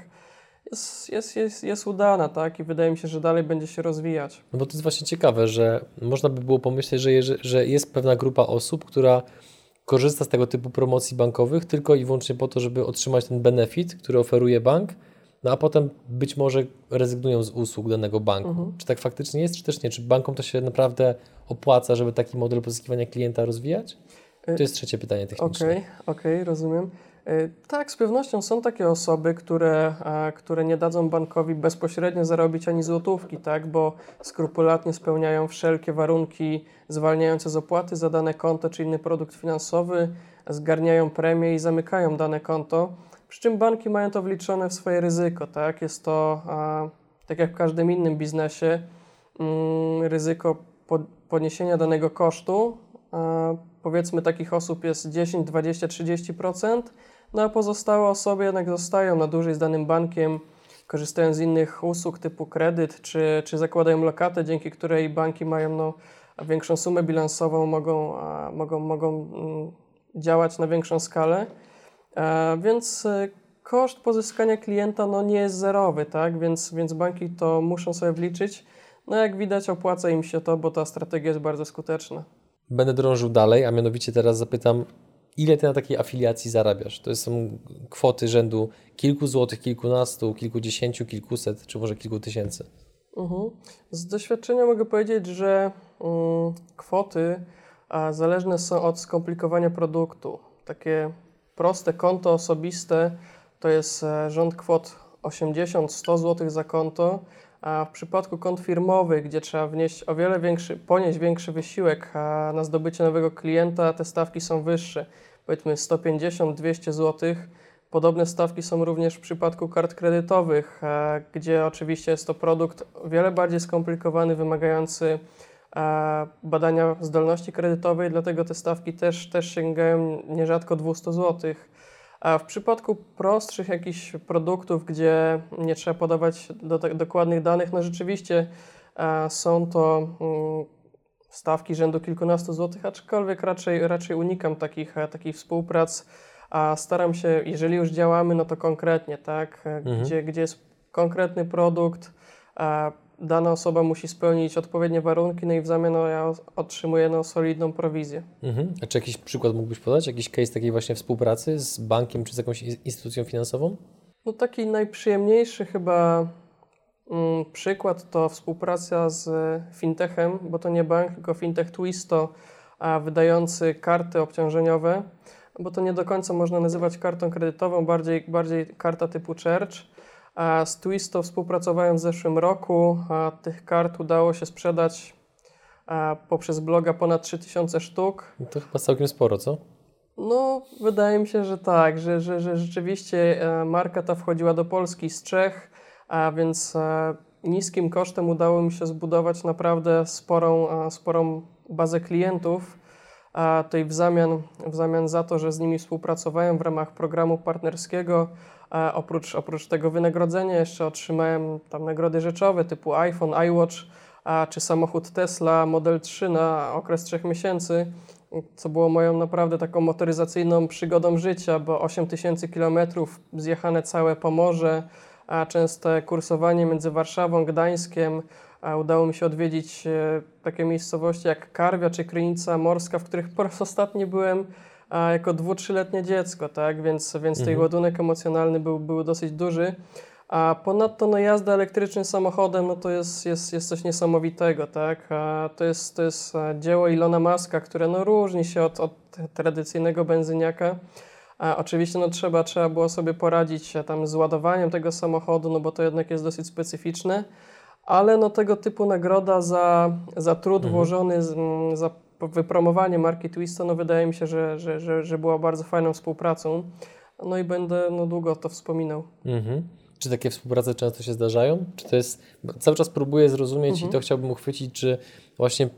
[SPEAKER 3] jest, jest, jest, jest udana, tak? I wydaje mi się, że dalej będzie się rozwijać.
[SPEAKER 1] No bo to jest właśnie ciekawe, że można by było pomyśleć, że, jeże- że jest pewna grupa osób, która korzysta z tego typu promocji bankowych tylko i wyłącznie po to, żeby otrzymać ten benefit, który oferuje bank, no a potem być może rezygnują z usług danego banku. Czy tak faktycznie jest, czy też nie? Czy bankom to się naprawdę opłaca, żeby taki model pozyskiwania klienta rozwijać? To jest trzecie pytanie techniczne.
[SPEAKER 3] Okej, okej, rozumiem. Y, Tak, z pewnością są takie osoby, które, e, które nie dadzą bankowi bezpośrednio zarobić ani złotówki, tak, bo skrupulatnie spełniają wszelkie warunki zwalniające z opłaty za dane konto czy inny produkt finansowy, zgarniają premię i zamykają dane konto. Przy czym banki mają to wliczone w swoje ryzyko, tak? Jest to, tak jak w każdym innym biznesie, mm, ryzyko po, poniesienia danego kosztu. Powiedzmy takich osób jest 10, 20, 30%, no a pozostałe osoby jednak zostają na dłużej z danym bankiem, korzystają z innych usług typu kredyt, czy, czy zakładają lokatę, dzięki której banki mają no, większą sumę bilansową, mogą, a, mogą, mogą mm, działać na większą skalę. E, więc e, koszt pozyskania klienta no, nie jest zerowy, tak? więc, więc banki to muszą sobie wliczyć. No jak widać opłaca im się to, bo ta strategia jest bardzo skuteczna.
[SPEAKER 1] Będę drążył dalej, a mianowicie teraz zapytam, ile ty na takiej afiliacji zarabiasz? To są kwoty rzędu kilku złotych, kilkunastu, kilkudziesięciu, kilkuset, czy może kilku tysięcy.
[SPEAKER 3] Mhm. Z doświadczenia mogę powiedzieć, że mm, kwoty zależne są od skomplikowania produktu. Takie proste konto osobiste to jest e, rząd kwot 80-100 zł za konto, a w przypadku kont firmowych, gdzie trzeba wnieść o wiele większy, ponieść większy wysiłek na zdobycie nowego klienta, te stawki są wyższe. Powiedzmy 150-200 zł. Podobne stawki są również w przypadku kart kredytowych, e, gdzie oczywiście jest to produkt wiele bardziej skomplikowany, wymagający e, badania zdolności kredytowej, dlatego te stawki też, też sięgają nierzadko 200 zł. A w przypadku prostszych jakichś produktów, gdzie nie trzeba podawać do, dokładnych danych, no rzeczywiście e, są to mm, stawki rzędu kilkunastu złotych, aczkolwiek raczej, raczej unikam takich, e, takich współprac, a staram się, jeżeli już działamy, no to konkretnie, tak, E, gdzie, gdzie jest konkretny produkt, a dana osoba musi spełnić odpowiednie warunki, no i w zamian no, ja otrzymuję no, solidną prowizję.
[SPEAKER 1] Mhm. A czy jakiś przykład mógłbyś podać? Jakiś case takiej właśnie współpracy z bankiem czy z jakąś in- instytucją finansową?
[SPEAKER 3] No taki najprzyjemniejszy chyba mm, przykład to współpraca z fintechem, bo to nie bank, tylko fintech Twisto, a wydający karty obciążeniowe, bo to nie do końca można nazywać kartą kredytową, bardziej, bardziej karta typu Church. Z Twisto współpracowałem w zeszłym roku, tych kart udało się sprzedać poprzez bloga ponad 3000 sztuk.
[SPEAKER 1] No to chyba całkiem sporo, co?
[SPEAKER 3] No, wydaje mi się, że tak, że, że, że rzeczywiście e, marka ta wchodziła do Polski z Czech, a więc e, niskim kosztem udało mi się zbudować naprawdę sporą, e, sporą bazę klientów. A tutaj w zamian, w zamian za to, że z nimi współpracowałem w ramach programu partnerskiego, a oprócz, oprócz tego wynagrodzenia jeszcze otrzymałem tam nagrody rzeczowe typu iPhone, iWatch, a, czy samochód Tesla Model 3 na okres 3 miesięcy co było moją naprawdę taką motoryzacyjną przygodą życia, bo 8000 km zjechane całe Pomorze, a częste kursowanie między Warszawą, Gdańskiem. Udało mi się odwiedzić e, takie miejscowości jak Karwia czy Krynica Morska, w których po raz ostatni byłem a, jako dwu, trzyletnie dziecko, tak? Więc, więc ten ładunek emocjonalny był, był dosyć duży. A ponadto no, jazda elektrycznym samochodem no, to jest, jest, jest coś niesamowitego, tak? A to jest, to jest e, dzieło Ilona Maska, które no, różni się od, od tradycyjnego benzyniaka. A oczywiście no, trzeba, trzeba było sobie poradzić tam z ładowaniem tego samochodu, no bo to jednak jest dosyć specyficzne, ale no, tego typu nagroda za, za trud
[SPEAKER 1] Mhm.
[SPEAKER 3] włożony, za wypromowanie marki Twista, no wydaje mi się, że, że, że, że była bardzo fajną współpracą. No i będę no, długo to wspominał.
[SPEAKER 1] Mhm. Czy takie współprace często się zdarzają? Czy to jest. Cały czas próbuję zrozumieć i to chciałbym uchwycić, czy właśnie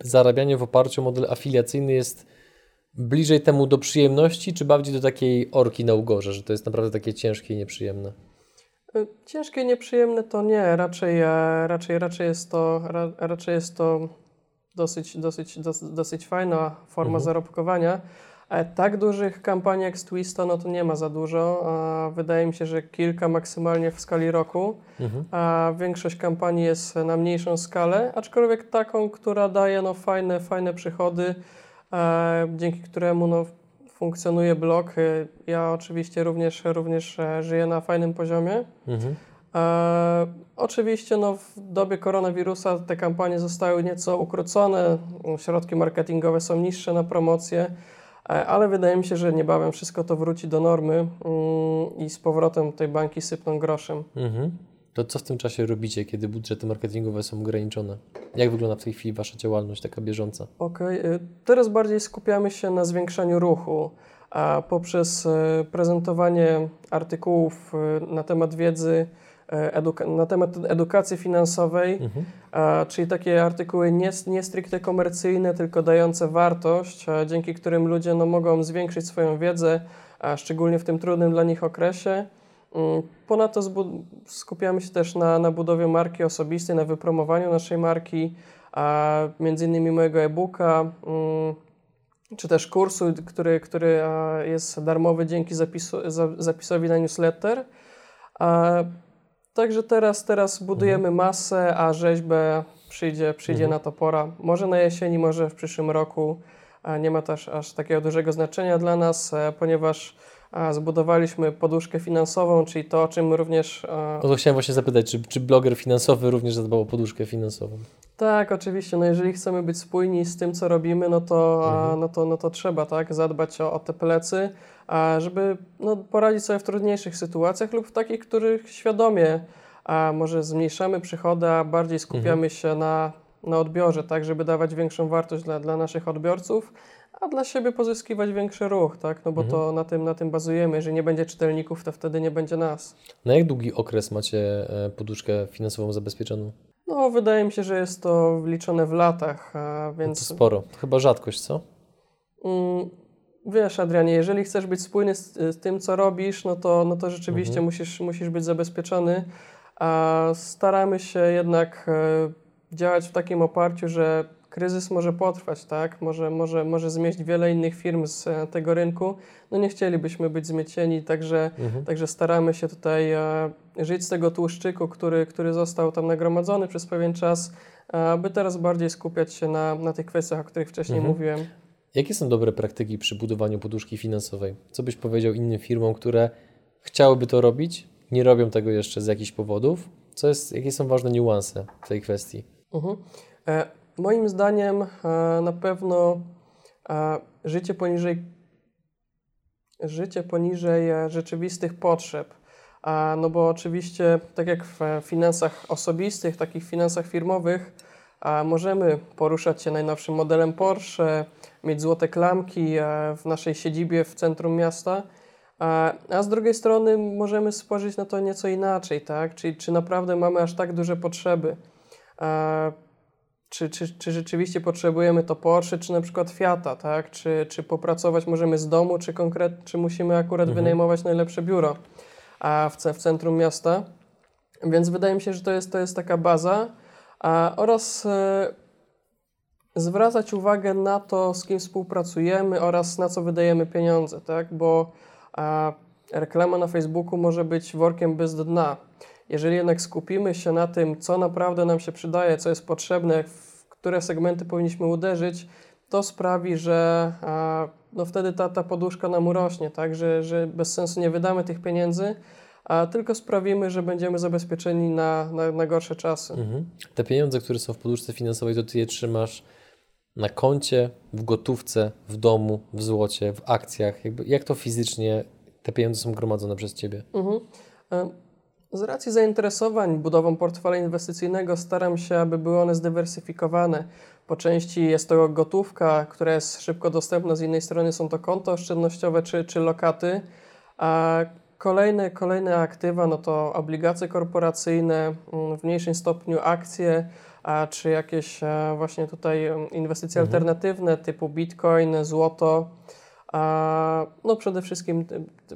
[SPEAKER 1] zarabianie w oparciu o model afiliacyjny jest bliżej temu do przyjemności, czy bardziej do takiej orki na ugorze, że to jest naprawdę takie ciężkie i nieprzyjemne?
[SPEAKER 3] Y, Ciężkie, nieprzyjemne to nie, raczej, e, raczej, raczej, jest, to, ra, raczej jest to dosyć, dosyć, dosyć, dosyć fajna forma zarobkowania. E, Tak dużych kampanii jak z Twista, no to nie ma za dużo. A Wydaje mi się, że kilka maksymalnie w skali roku. A większość kampanii jest na mniejszą skalę, aczkolwiek taką, która daje no, fajne, fajne przychody, e, dzięki któremu no, funkcjonuje blog. E, Ja oczywiście również, również e, żyję na fajnym poziomie.
[SPEAKER 1] Mhm.
[SPEAKER 3] E, oczywiście no, w dobie koronawirusa te kampanie zostały nieco ukrócone, środki marketingowe są niższe na promocję, e, ale wydaje mi się, że niebawem wszystko to wróci do normy mm, i z powrotem tej banki sypną groszem.
[SPEAKER 1] Mhm. To co w tym czasie robicie, kiedy budżety marketingowe są ograniczone? Jak wygląda w tej chwili Wasza działalność taka bieżąca?
[SPEAKER 3] Okej, y, teraz bardziej skupiamy się na zwiększaniu ruchu, a poprzez y, prezentowanie artykułów y, na temat wiedzy, y, na temat edukacji finansowej, a, czyli takie artykuły nie, nie stricte komercyjne, tylko dające wartość, a, dzięki którym ludzie no, mogą zwiększyć swoją wiedzę, a szczególnie w tym trudnym dla nich okresie. Mm, Ponadto skupiamy się też na, na budowie marki osobistej, na wypromowaniu naszej marki, a między innymi mojego e-booka, mm, czy też kursu, który, który jest darmowy dzięki zapisu, za, zapisowi na newsletter. Także teraz, teraz budujemy masę, a rzeźbę przyjdzie, przyjdzie na to pora. Może na jesieni, może w przyszłym roku. Nie ma też aż takiego dużego znaczenia dla nas, e, ponieważ zbudowaliśmy poduszkę finansową, czyli to, o czym również e,
[SPEAKER 1] O to chciałem właśnie zapytać, czy, czy bloger finansowy również zadbał o poduszkę finansową?
[SPEAKER 3] Tak, oczywiście. No jeżeli chcemy być spójni z tym, co robimy, no to, a, no to, no to trzeba tak, zadbać o, o te plecy, żeby no, poradzić sobie w trudniejszych sytuacjach lub w takich, których świadomie a, może zmniejszamy przychody, a bardziej skupiamy się na, na odbiorze, tak, żeby dawać większą wartość dla, dla naszych odbiorców, a dla siebie pozyskiwać większy ruch, tak, no bo to na tym, na tym bazujemy. Jeżeli nie będzie czytelników, to wtedy nie będzie nas.
[SPEAKER 1] Na jak długi okres macie e, poduszkę finansową zabezpieczoną?
[SPEAKER 3] No, wydaje mi się, że jest to liczone w latach, a
[SPEAKER 1] No To
[SPEAKER 3] więc
[SPEAKER 1] sporo. To chyba rzadkość, co?
[SPEAKER 3] Mm, Wiesz, Adrianie, jeżeli chcesz być spójny z, z tym, co robisz, no to, no to rzeczywiście
[SPEAKER 1] Mhm.
[SPEAKER 3] musisz, musisz być zabezpieczony. A staramy się jednak e, działać w takim oparciu, że kryzys może potrwać, tak? Może, może, może zmieść wiele innych firm z e, tego rynku. No nie chcielibyśmy być zmiecieni, także,
[SPEAKER 1] Mhm.
[SPEAKER 3] także staramy się tutaj e, żyć z tego tłuszczyku, który, który został tam nagromadzony przez pewien czas, aby teraz bardziej skupiać się na, na tych kwestiach, o których wcześniej
[SPEAKER 1] Mhm.
[SPEAKER 3] mówiłem.
[SPEAKER 1] Jakie są dobre praktyki przy budowaniu poduszki finansowej? Co byś powiedział innym firmom, które chciałyby to robić, nie robią tego jeszcze z jakichś powodów? Co jest, jakie są ważne niuanse w tej kwestii?
[SPEAKER 3] Mhm. E, moim zdaniem e, na pewno e, życie poniżej życie poniżej e, rzeczywistych potrzeb. No bo oczywiście, tak jak w finansach osobistych, takich finansach firmowych, możemy poruszać się najnowszym modelem Porsche, mieć złote klamki w naszej siedzibie w centrum miasta, a z drugiej strony możemy spojrzeć na to nieco inaczej, tak? Czyli czy naprawdę mamy aż tak duże potrzeby? Czy, czy, czy rzeczywiście potrzebujemy to Porsche, czy na przykład Fiata, tak? Czy, czy popracować możemy z domu, czy, konkret, czy musimy akurat wynajmować najlepsze biuro a w, w centrum miasta? Więc wydaje mi się, że to jest, to jest taka baza a, oraz e, zwracać uwagę na to, z kim współpracujemy oraz na co wydajemy pieniądze, tak? Bo a, reklama na Facebooku może być workiem bez dna. Jeżeli jednak skupimy się na tym, co naprawdę nam się przydaje, co jest potrzebne, w które segmenty powinniśmy uderzyć, to sprawi, że a, no wtedy ta, ta poduszka nam urośnie, tak? że, że bez sensu nie wydamy tych pieniędzy, a tylko sprawimy, że będziemy zabezpieczeni na, na, na gorsze czasy.
[SPEAKER 1] Mhm. Te pieniądze, które są w poduszce finansowej, to ty je trzymasz na koncie, w gotówce, w domu, w złocie, w akcjach? Jakby, jak to fizycznie te pieniądze są gromadzone przez Ciebie? Mhm.
[SPEAKER 3] Z racji zainteresowań budową portfela inwestycyjnego staram się, aby były one zdywersyfikowane. Po części jest to gotówka, która jest szybko dostępna, z innej strony są to konta oszczędnościowe czy, czy lokaty, a kolejne, kolejne aktywa no to obligacje korporacyjne, mm, w mniejszym stopniu akcje, a czy jakieś e, właśnie tutaj mm, inwestycje mhm. alternatywne typu bitcoin, złoto. A, no przede wszystkim,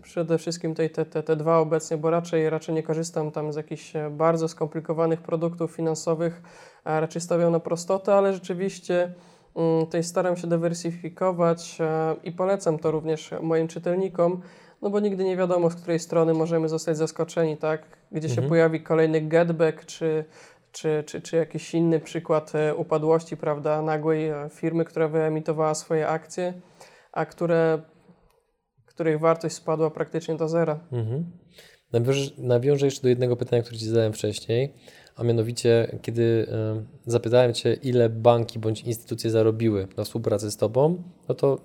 [SPEAKER 3] przede wszystkim te, te, te dwa obecnie, bo raczej, raczej nie korzystam tam z jakichś e, bardzo skomplikowanych produktów finansowych, raczej stawiam na prostotę, ale rzeczywiście mm, tutaj staram się dywersyfikować e, i polecam to również moim czytelnikom, no bo nigdy nie wiadomo, z której strony możemy zostać zaskoczeni, tak? Gdzie mhm. się pojawi kolejny getback, czy, czy, czy, czy jakiś inny przykład e, upadłości, prawda, nagłej firmy, która wyemitowała swoje akcje a które, których wartość spadła praktycznie do zera. Mhm.
[SPEAKER 1] Nawiążę jeszcze do jednego pytania, które Ci zadałem wcześniej, a mianowicie, kiedy zapytałem Cię, ile banki bądź instytucje zarobiły na współpracy z Tobą, no to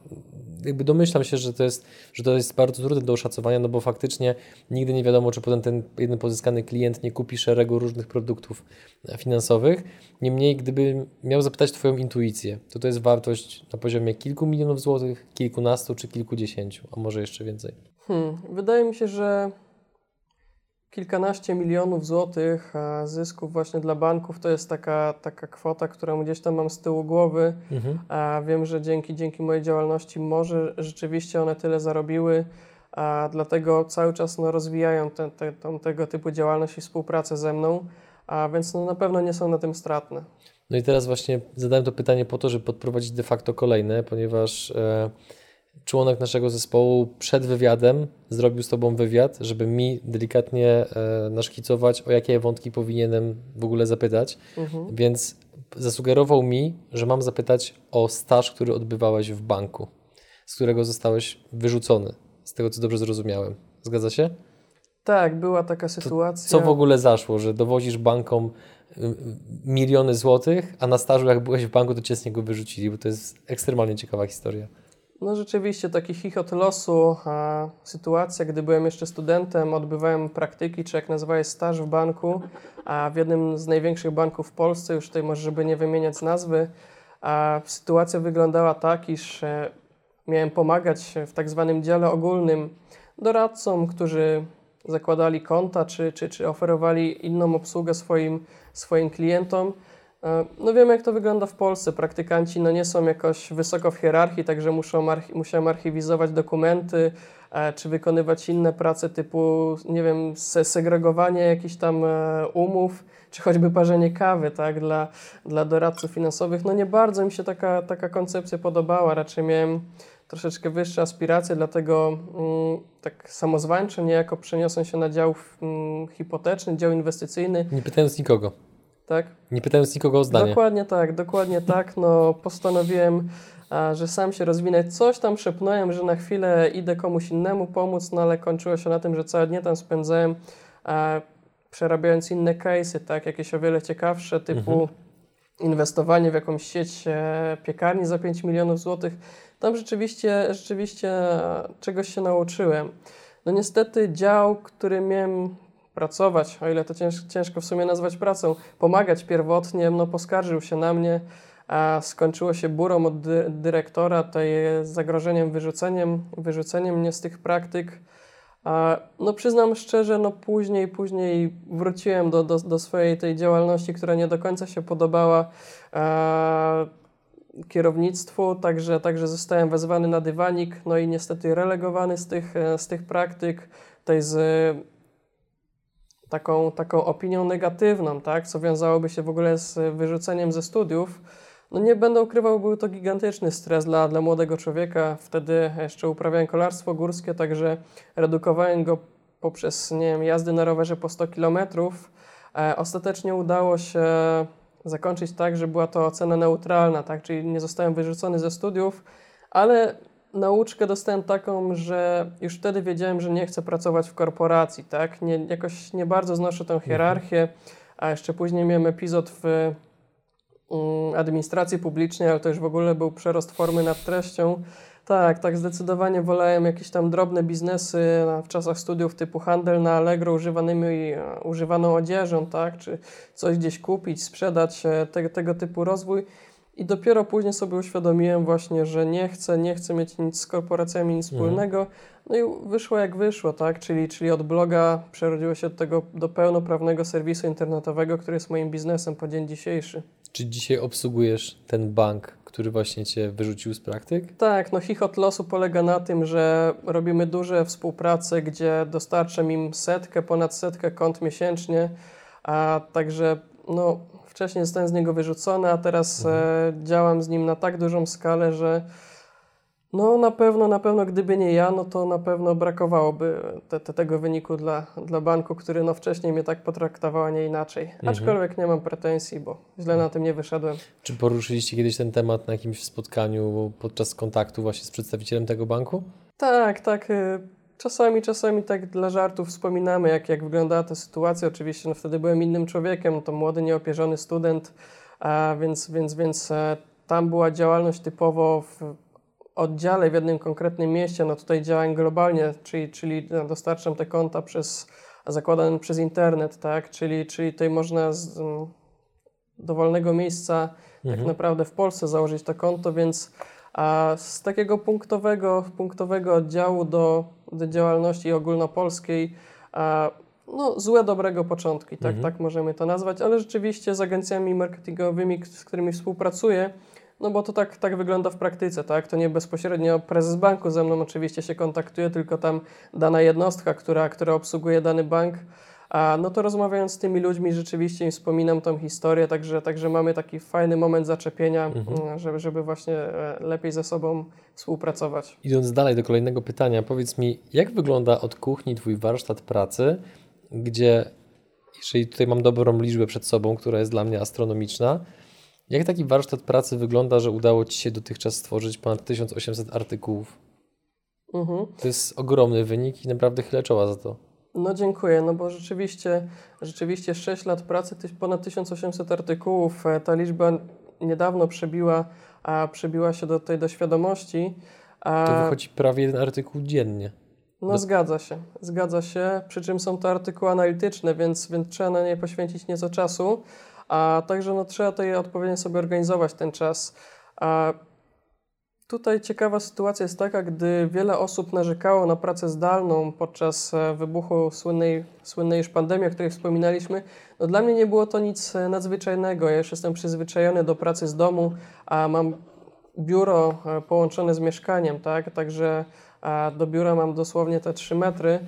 [SPEAKER 1] jakby domyślam się, że to, jest, że to jest bardzo trudne do oszacowania, no bo faktycznie nigdy nie wiadomo, czy potem ten jeden pozyskany klient nie kupi szeregu różnych produktów finansowych. Niemniej, gdyby miał zapytać Twoją intuicję, to to jest wartość na poziomie kilku milionów złotych, kilkunastu czy kilkudziesięciu, a może jeszcze więcej.
[SPEAKER 3] Hmm, wydaje mi się, że kilkanaście milionów złotych zysków właśnie dla banków to jest taka, taka kwota, którą gdzieś tam mam z tyłu głowy. Mhm. A wiem, że dzięki, dzięki mojej działalności może rzeczywiście one tyle zarobiły, a dlatego cały czas no, rozwijają te, te, tą, tego typu działalność i współpracę ze mną, a więc no, na pewno nie są na tym stratne.
[SPEAKER 1] No i teraz właśnie zadałem to pytanie po to, żeby podprowadzić de facto kolejne, ponieważ e, członek naszego zespołu przed wywiadem zrobił z Tobą wywiad, żeby mi delikatnie e, naszkicować, o jakie wątki powinienem w ogóle zapytać. Mhm. Więc zasugerował mi, że mam zapytać o staż, który odbywałeś w banku, z którego zostałeś wyrzucony, z tego co dobrze zrozumiałem. Zgadza się?
[SPEAKER 3] Tak, była taka sytuacja.
[SPEAKER 1] To co w ogóle zaszło, że dowozisz bankom y, y, miliony złotych, a na stażu jak byłeś w banku, to cię z niego wyrzucili, bo to jest ekstremalnie ciekawa historia.
[SPEAKER 3] No rzeczywiście taki chichot losu, a sytuacja, gdy byłem jeszcze studentem, odbywałem praktyki, czy jak nazywałeś staż w banku, a w jednym z największych banków w Polsce, już tutaj może żeby nie wymieniać nazwy, a sytuacja wyglądała tak, iż e, miałem pomagać w tak zwanym dziale ogólnym doradcom, którzy zakładali konta, czy, czy, czy oferowali inną obsługę swoim, swoim klientom. E, no wiemy, jak to wygląda w Polsce. Praktykanci no, nie są jakoś wysoko w hierarchii, także muszą archi archiwizować dokumenty, e, czy wykonywać inne prace typu, nie wiem, segregowanie jakichś tam e, umów, czy choćby parzenie kawy, tak, dla, dla doradców finansowych. No nie bardzo mi się taka, taka koncepcja podobała. Raczej miałem troszeczkę wyższe aspiracje, dlatego mm, tak samozwańczo niejako przeniosłem się na dział mm, hipoteczny, dział inwestycyjny.
[SPEAKER 1] Nie pytając nikogo
[SPEAKER 3] tak?
[SPEAKER 1] Nie pytając nikogo o zdanie.
[SPEAKER 3] Dokładnie tak, dokładnie tak. No, postanowiłem, a, że sam się rozwinę. Coś tam szepnąłem, że na chwilę idę komuś innemu pomóc, no ale kończyło się na tym, że całe dnie tam spędzałem a, przerabiając inne case'y, tak? Jakieś o wiele ciekawsze, typu mhm. inwestowanie w jakąś sieć e, piekarni za 5 milionów złotych. Tam rzeczywiście, rzeczywiście czegoś się nauczyłem. No niestety dział, który miałem pracować, o ile to ciężko w sumie nazwać pracą, pomagać pierwotnie, no poskarżył się na mnie, a skończyło się burą od dy dyrektora, tutaj zagrożeniem wyrzuceniem, wyrzuceniem mnie z tych praktyk. A, no przyznam szczerze, no później, później wróciłem do, do, do swojej tej działalności, która nie do końca się podobała a, kierownictwu, także, także zostałem wezwany na dywanik, no i niestety relegowany z tych, z tych praktyk, tutaj z taką, taką opinią negatywną, tak, co wiązałoby się w ogóle z wyrzuceniem ze studiów, no nie będę ukrywał, był to gigantyczny stres dla, dla młodego człowieka. Wtedy jeszcze uprawiałem kolarstwo górskie, także redukowałem go poprzez nie wiem, jazdy na rowerze po 100 km. E, ostatecznie udało się zakończyć tak, że była to ocena neutralna, tak, czyli nie zostałem wyrzucony ze studiów, ale nauczkę dostałem taką, że już wtedy wiedziałem, że nie chcę pracować w korporacji, tak? Nie, jakoś nie bardzo znoszę tę hierarchię, a jeszcze później miałem epizod w mm, administracji publicznej, ale to już w ogóle był przerost formy nad treścią. Tak, tak, zdecydowanie wolałem jakieś tam drobne biznesy w czasach studiów typu handel na Allegro używanymi, używaną odzieżą, tak, czy coś gdzieś kupić, sprzedać, e, te, tego typu rozwój. I dopiero później sobie uświadomiłem właśnie, że nie chcę, nie chcę mieć nic z korporacjami nic mhm. wspólnego. No i wyszło jak wyszło, tak? Czyli, czyli od bloga przerodziło się od tego do pełnoprawnego serwisu internetowego, który jest moim biznesem po dzień dzisiejszy.
[SPEAKER 1] Czy dzisiaj obsługujesz ten bank, który właśnie Cię wyrzucił z praktyk?
[SPEAKER 3] Tak, no chichot losu polega na tym, że robimy duże współprace, gdzie dostarczam im setkę, ponad setkę kont miesięcznie, a także no, wcześniej zostałem z niego wyrzucony, a teraz mhm. e, działam z nim na tak dużą skalę, że no na pewno, na pewno gdyby nie ja, no to na pewno brakowałoby te, te, tego wyniku dla, dla banku, który no wcześniej mnie tak potraktował, a nie inaczej. Mhm. Aczkolwiek nie mam pretensji, bo źle na tym nie wyszedłem.
[SPEAKER 1] Czy poruszyliście kiedyś ten temat na jakimś spotkaniu podczas kontaktu właśnie z przedstawicielem tego banku?
[SPEAKER 3] Tak, tak. Czasami, czasami tak dla żartów wspominamy, jak, jak wyglądała ta sytuacja. Oczywiście no wtedy byłem innym człowiekiem, to młody, nieopierzony student, a więc, więc, więc e, tam była działalność typowo w oddziale w jednym konkretnym mieście, no tutaj działań globalnie, czyli, czyli dostarczam te konta przez, zakładane przez internet, tak, czyli, czyli tutaj można z mm, dowolnego miejsca tak mhm. tak naprawdę w Polsce założyć to konto, więc a z takiego punktowego, punktowego oddziału do, do działalności ogólnopolskiej a, no, złe dobrego początki, tak, mhm. tak możemy to nazwać, ale rzeczywiście z agencjami marketingowymi, z którymi współpracuję, no bo to tak, tak wygląda w praktyce, tak? To nie bezpośrednio prezes banku ze mną oczywiście się kontaktuje, tylko tam dana jednostka, która, która obsługuje dany bank. A no to rozmawiając z tymi ludźmi, rzeczywiście im wspominam tą historię, także, także mamy taki fajny moment zaczepienia, mhm. Mm, żeby, żeby właśnie e, lepiej ze sobą współpracować.
[SPEAKER 1] Idąc dalej do kolejnego pytania, powiedz mi, jak wygląda od kuchni Twój warsztat pracy, gdzie, jeżeli tutaj mam dobrą liczbę przed sobą, która jest dla mnie astronomiczna, jak taki warsztat pracy wygląda, że udało Ci się dotychczas stworzyć ponad 1800 artykułów? Mhm. To jest ogromny wynik i naprawdę chylę czoła za to.
[SPEAKER 3] No dziękuję, no bo rzeczywiście, rzeczywiście 6 lat pracy, ponad 1800 artykułów, e, ta liczba niedawno przebiła, a przebiła się do tej do świadomości.
[SPEAKER 1] A... To wychodzi prawie jeden artykuł dziennie.
[SPEAKER 3] No do... zgadza się, zgadza się, przy czym są to artykuły analityczne, więc, więc trzeba na nie poświęcić nieco czasu, a także no, trzeba tutaj odpowiednio sobie organizować ten czas. A tutaj ciekawa sytuacja jest taka, gdy wiele osób narzekało na pracę zdalną podczas e, wybuchu słynnej, słynnej już pandemii, o której wspominaliśmy, no dla mnie nie było to nic e, nadzwyczajnego. Ja już jestem przyzwyczajony do pracy z domu, a mam biuro e, połączone z mieszkaniem, tak? Także do biura mam dosłownie te 3 metry.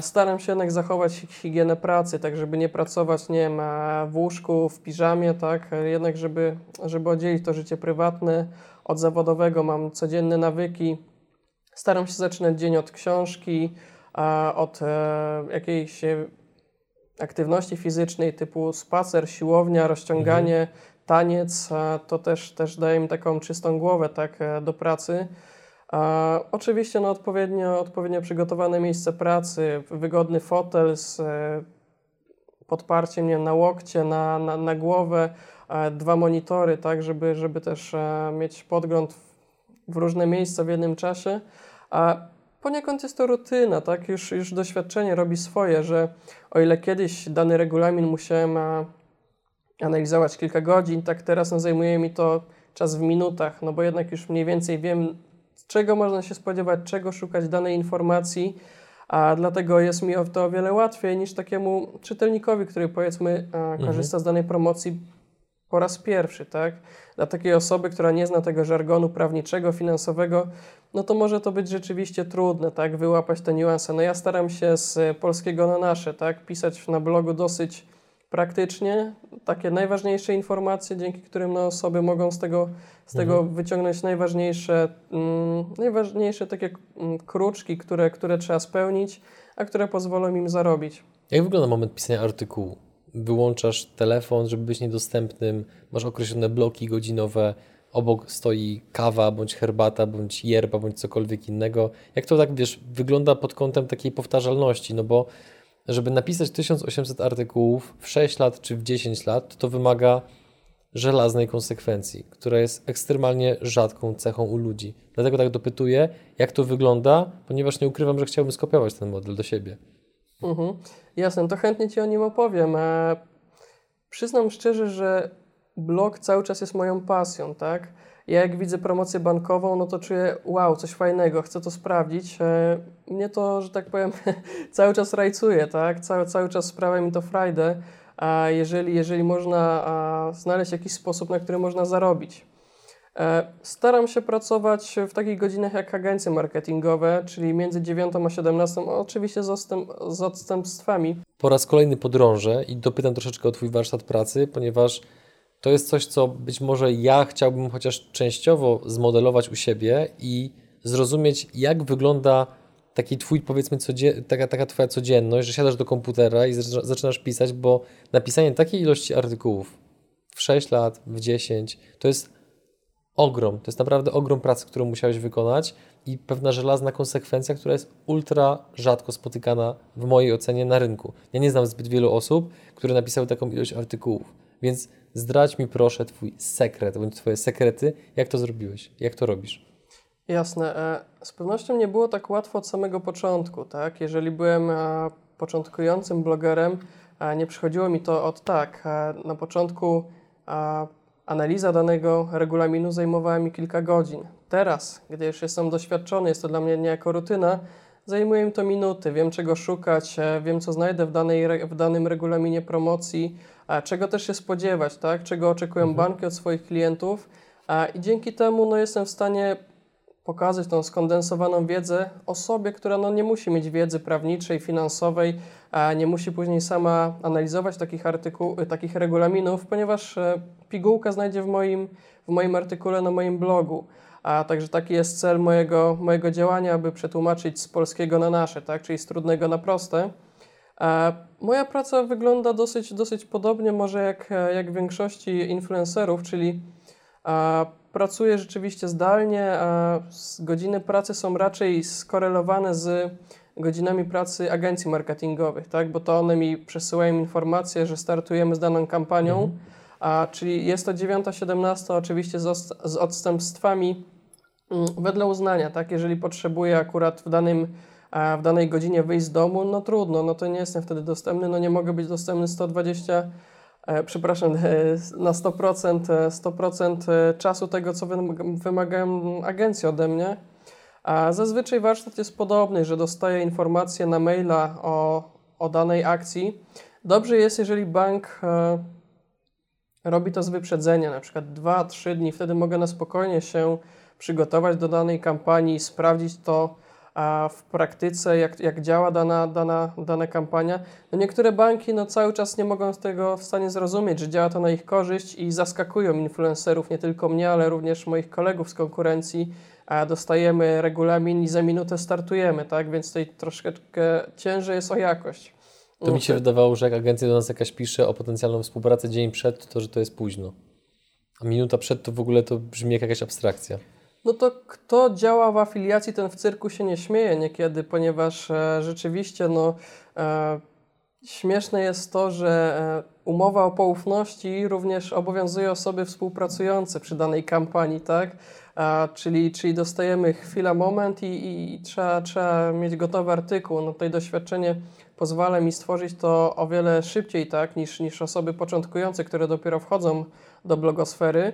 [SPEAKER 3] Staram się jednak zachować higienę pracy, tak żeby nie pracować, nie wiem, w łóżku, w piżamie, tak, jednak żeby, żeby oddzielić to życie prywatne od zawodowego. Mam codzienne nawyki. Staram się zaczynać dzień od książki, od e, jakiejś aktywności fizycznej typu spacer, siłownia, rozciąganie, mhm. taniec. To też, też daje mi taką czystą głowę tak, e, do pracy. A oczywiście no, odpowiednio, odpowiednio przygotowane miejsce pracy, wygodny fotel z e, podparciem nie, na łokcie, na, na, na głowę, dwa monitory, tak, żeby, żeby też e, mieć podgląd w, różne miejsca w jednym czasie. A poniekąd jest to rutyna, tak, już, już doświadczenie robi swoje, że o ile kiedyś dany regulamin musiałem analizować kilka godzin, tak teraz no, zajmuje mi to czas w minutach, no bo jednak już mniej więcej wiem, czego można się spodziewać, czego szukać danej informacji, a dlatego jest mi to o wiele łatwiej niż takiemu czytelnikowi, który powiedzmy korzysta mhm. z danej promocji po raz pierwszy, tak? Dla takiej osoby, która nie zna tego żargonu prawniczego, finansowego, no to może to być rzeczywiście trudne, tak? Wyłapać te niuanse. No ja staram się z polskiego na nasze, tak? Pisać na blogu dosyć praktycznie takie najważniejsze informacje, dzięki którym no, osoby mogą z tego, z tego mhm. wyciągnąć najważniejsze, mm, najważniejsze takie mm, kruczki, które, które trzeba spełnić, a które pozwolą im zarobić.
[SPEAKER 1] Jak wygląda moment pisania artykułu? Wyłączasz telefon, żeby być niedostępnym, masz określone bloki godzinowe, obok stoi kawa, bądź herbata, bądź yerba, bądź cokolwiek innego. Jak to tak, wiesz, wygląda pod kątem takiej powtarzalności? No bo żeby napisać 1800 artykułów w 6 lat czy w 10 lat, to wymaga żelaznej konsekwencji, która jest ekstremalnie rzadką cechą u ludzi. Dlatego tak dopytuję, jak to wygląda, ponieważ nie ukrywam, że chciałbym skopiować ten model do siebie.
[SPEAKER 3] Mhm. Jasne, to chętnie Ci o nim opowiem. E, przyznam szczerze, że blog cały czas jest moją pasją, tak? Ja jak widzę promocję bankową, no to czuję, wow, coś fajnego, chcę to sprawdzić. E, mnie to, że tak powiem, cały czas rajcuje, tak? Cały, cały czas sprawia mi to frajdę, a jeżeli, jeżeli można a, znaleźć jakiś sposób, na który można zarobić. E, staram się pracować w takich godzinach jak agencje marketingowe, czyli między 9 a 17, oczywiście z, odstęp, z odstępstwami.
[SPEAKER 1] Po raz kolejny podrążę i dopytam troszeczkę o Twój warsztat pracy, ponieważ to jest coś, co być może ja chciałbym chociaż częściowo zmodelować u siebie i zrozumieć, jak wygląda taki twój, powiedzmy, taka, taka twoja codzienność, że siadasz do komputera i zaczynasz pisać, bo napisanie takiej ilości artykułów w 6 lat, w 10, to jest ogrom, to jest naprawdę ogrom pracy, którą musiałeś wykonać i pewna żelazna konsekwencja, która jest ultra rzadko spotykana w mojej ocenie na rynku. Ja nie znam zbyt wielu osób, które napisały taką ilość artykułów, więc zdradź mi proszę Twój sekret, bądź Twoje sekrety, jak to zrobiłeś, jak to robisz.
[SPEAKER 3] Jasne. E, z pewnością nie było tak łatwo od samego początku, tak? Jeżeli byłem e, początkującym blogerem, e, nie przychodziło mi to od tak. Na początku analiza danego regulaminu zajmowała mi kilka godzin. Teraz, gdy już jestem doświadczony, jest to dla mnie niejako rutyna, zajmuje mi to minuty. Wiem, czego szukać, wiem, co znajdę w, danej, w danym regulaminie promocji, czego też się spodziewać, tak? czego oczekują mhm. banki od swoich klientów. I dzięki temu no, jestem w stanie pokazać tą skondensowaną wiedzę osobie, która no, nie musi mieć wiedzy prawniczej, finansowej, a nie musi później sama analizować takich, artykuł, takich regulaminów, ponieważ e, pigułka znajdzie w moim, w moim artykule na moim blogu. A także taki jest cel mojego, mojego działania, aby przetłumaczyć z polskiego na nasze, tak? czyli z trudnego na proste. A moja praca wygląda dosyć, dosyć podobnie może jak, jak większości influencerów, czyli a, pracuję rzeczywiście zdalnie, a godziny pracy są raczej skorelowane z godzinami pracy agencji marketingowych, tak? bo to one mi przesyłają informacje, że startujemy z daną kampanią, mhm. a, czyli jest to 9-17 oczywiście z, z odstępstwami mm, wedle uznania, tak? jeżeli potrzebuję akurat w danym w danej godzinie wyjść z domu, no trudno, no to nie jestem wtedy dostępny, no nie mogę być dostępny 120 E, przepraszam, e, na 100%, 100% e, czasu tego, co wymagają agencje ode mnie. A zazwyczaj warsztat jest podobny, że dostaję informacje na maila o, o danej akcji. Dobrze jest, jeżeli bank robi to z wyprzedzenia, na przykład 2-3 dni, wtedy mogę na spokojnie się przygotować do danej kampanii, sprawdzić to, a w praktyce, jak, jak działa dana, dana, dana kampania. No niektóre banki no, cały czas nie mogą tego w stanie zrozumieć, że działa to na ich korzyść i zaskakują influencerów, nie tylko mnie, ale również moich kolegów z konkurencji. A dostajemy regulamin i za minutę startujemy, tak? Więc tutaj troszeczkę ciężej jest o jakość.
[SPEAKER 1] To mi się wydawało, że jak agencja do nas jakaś pisze o potencjalną współpracę dzień przed, to że to jest późno. A minuta przed to w ogóle to brzmi jak jakaś abstrakcja
[SPEAKER 3] no to kto działa w afiliacji, ten w cyrku się nie śmieje niekiedy, ponieważ e, rzeczywiście no, e, śmieszne jest to, że e, umowa o poufności również obowiązuje osoby współpracujące przy danej kampanii, tak? A, czyli, czyli dostajemy chwila, moment i, i, i, trzeba, trzeba mieć gotowy artykuł. No tutaj doświadczenie pozwala mi stworzyć to o wiele szybciej, tak, niż, niż osoby początkujące, które dopiero wchodzą do blogosfery.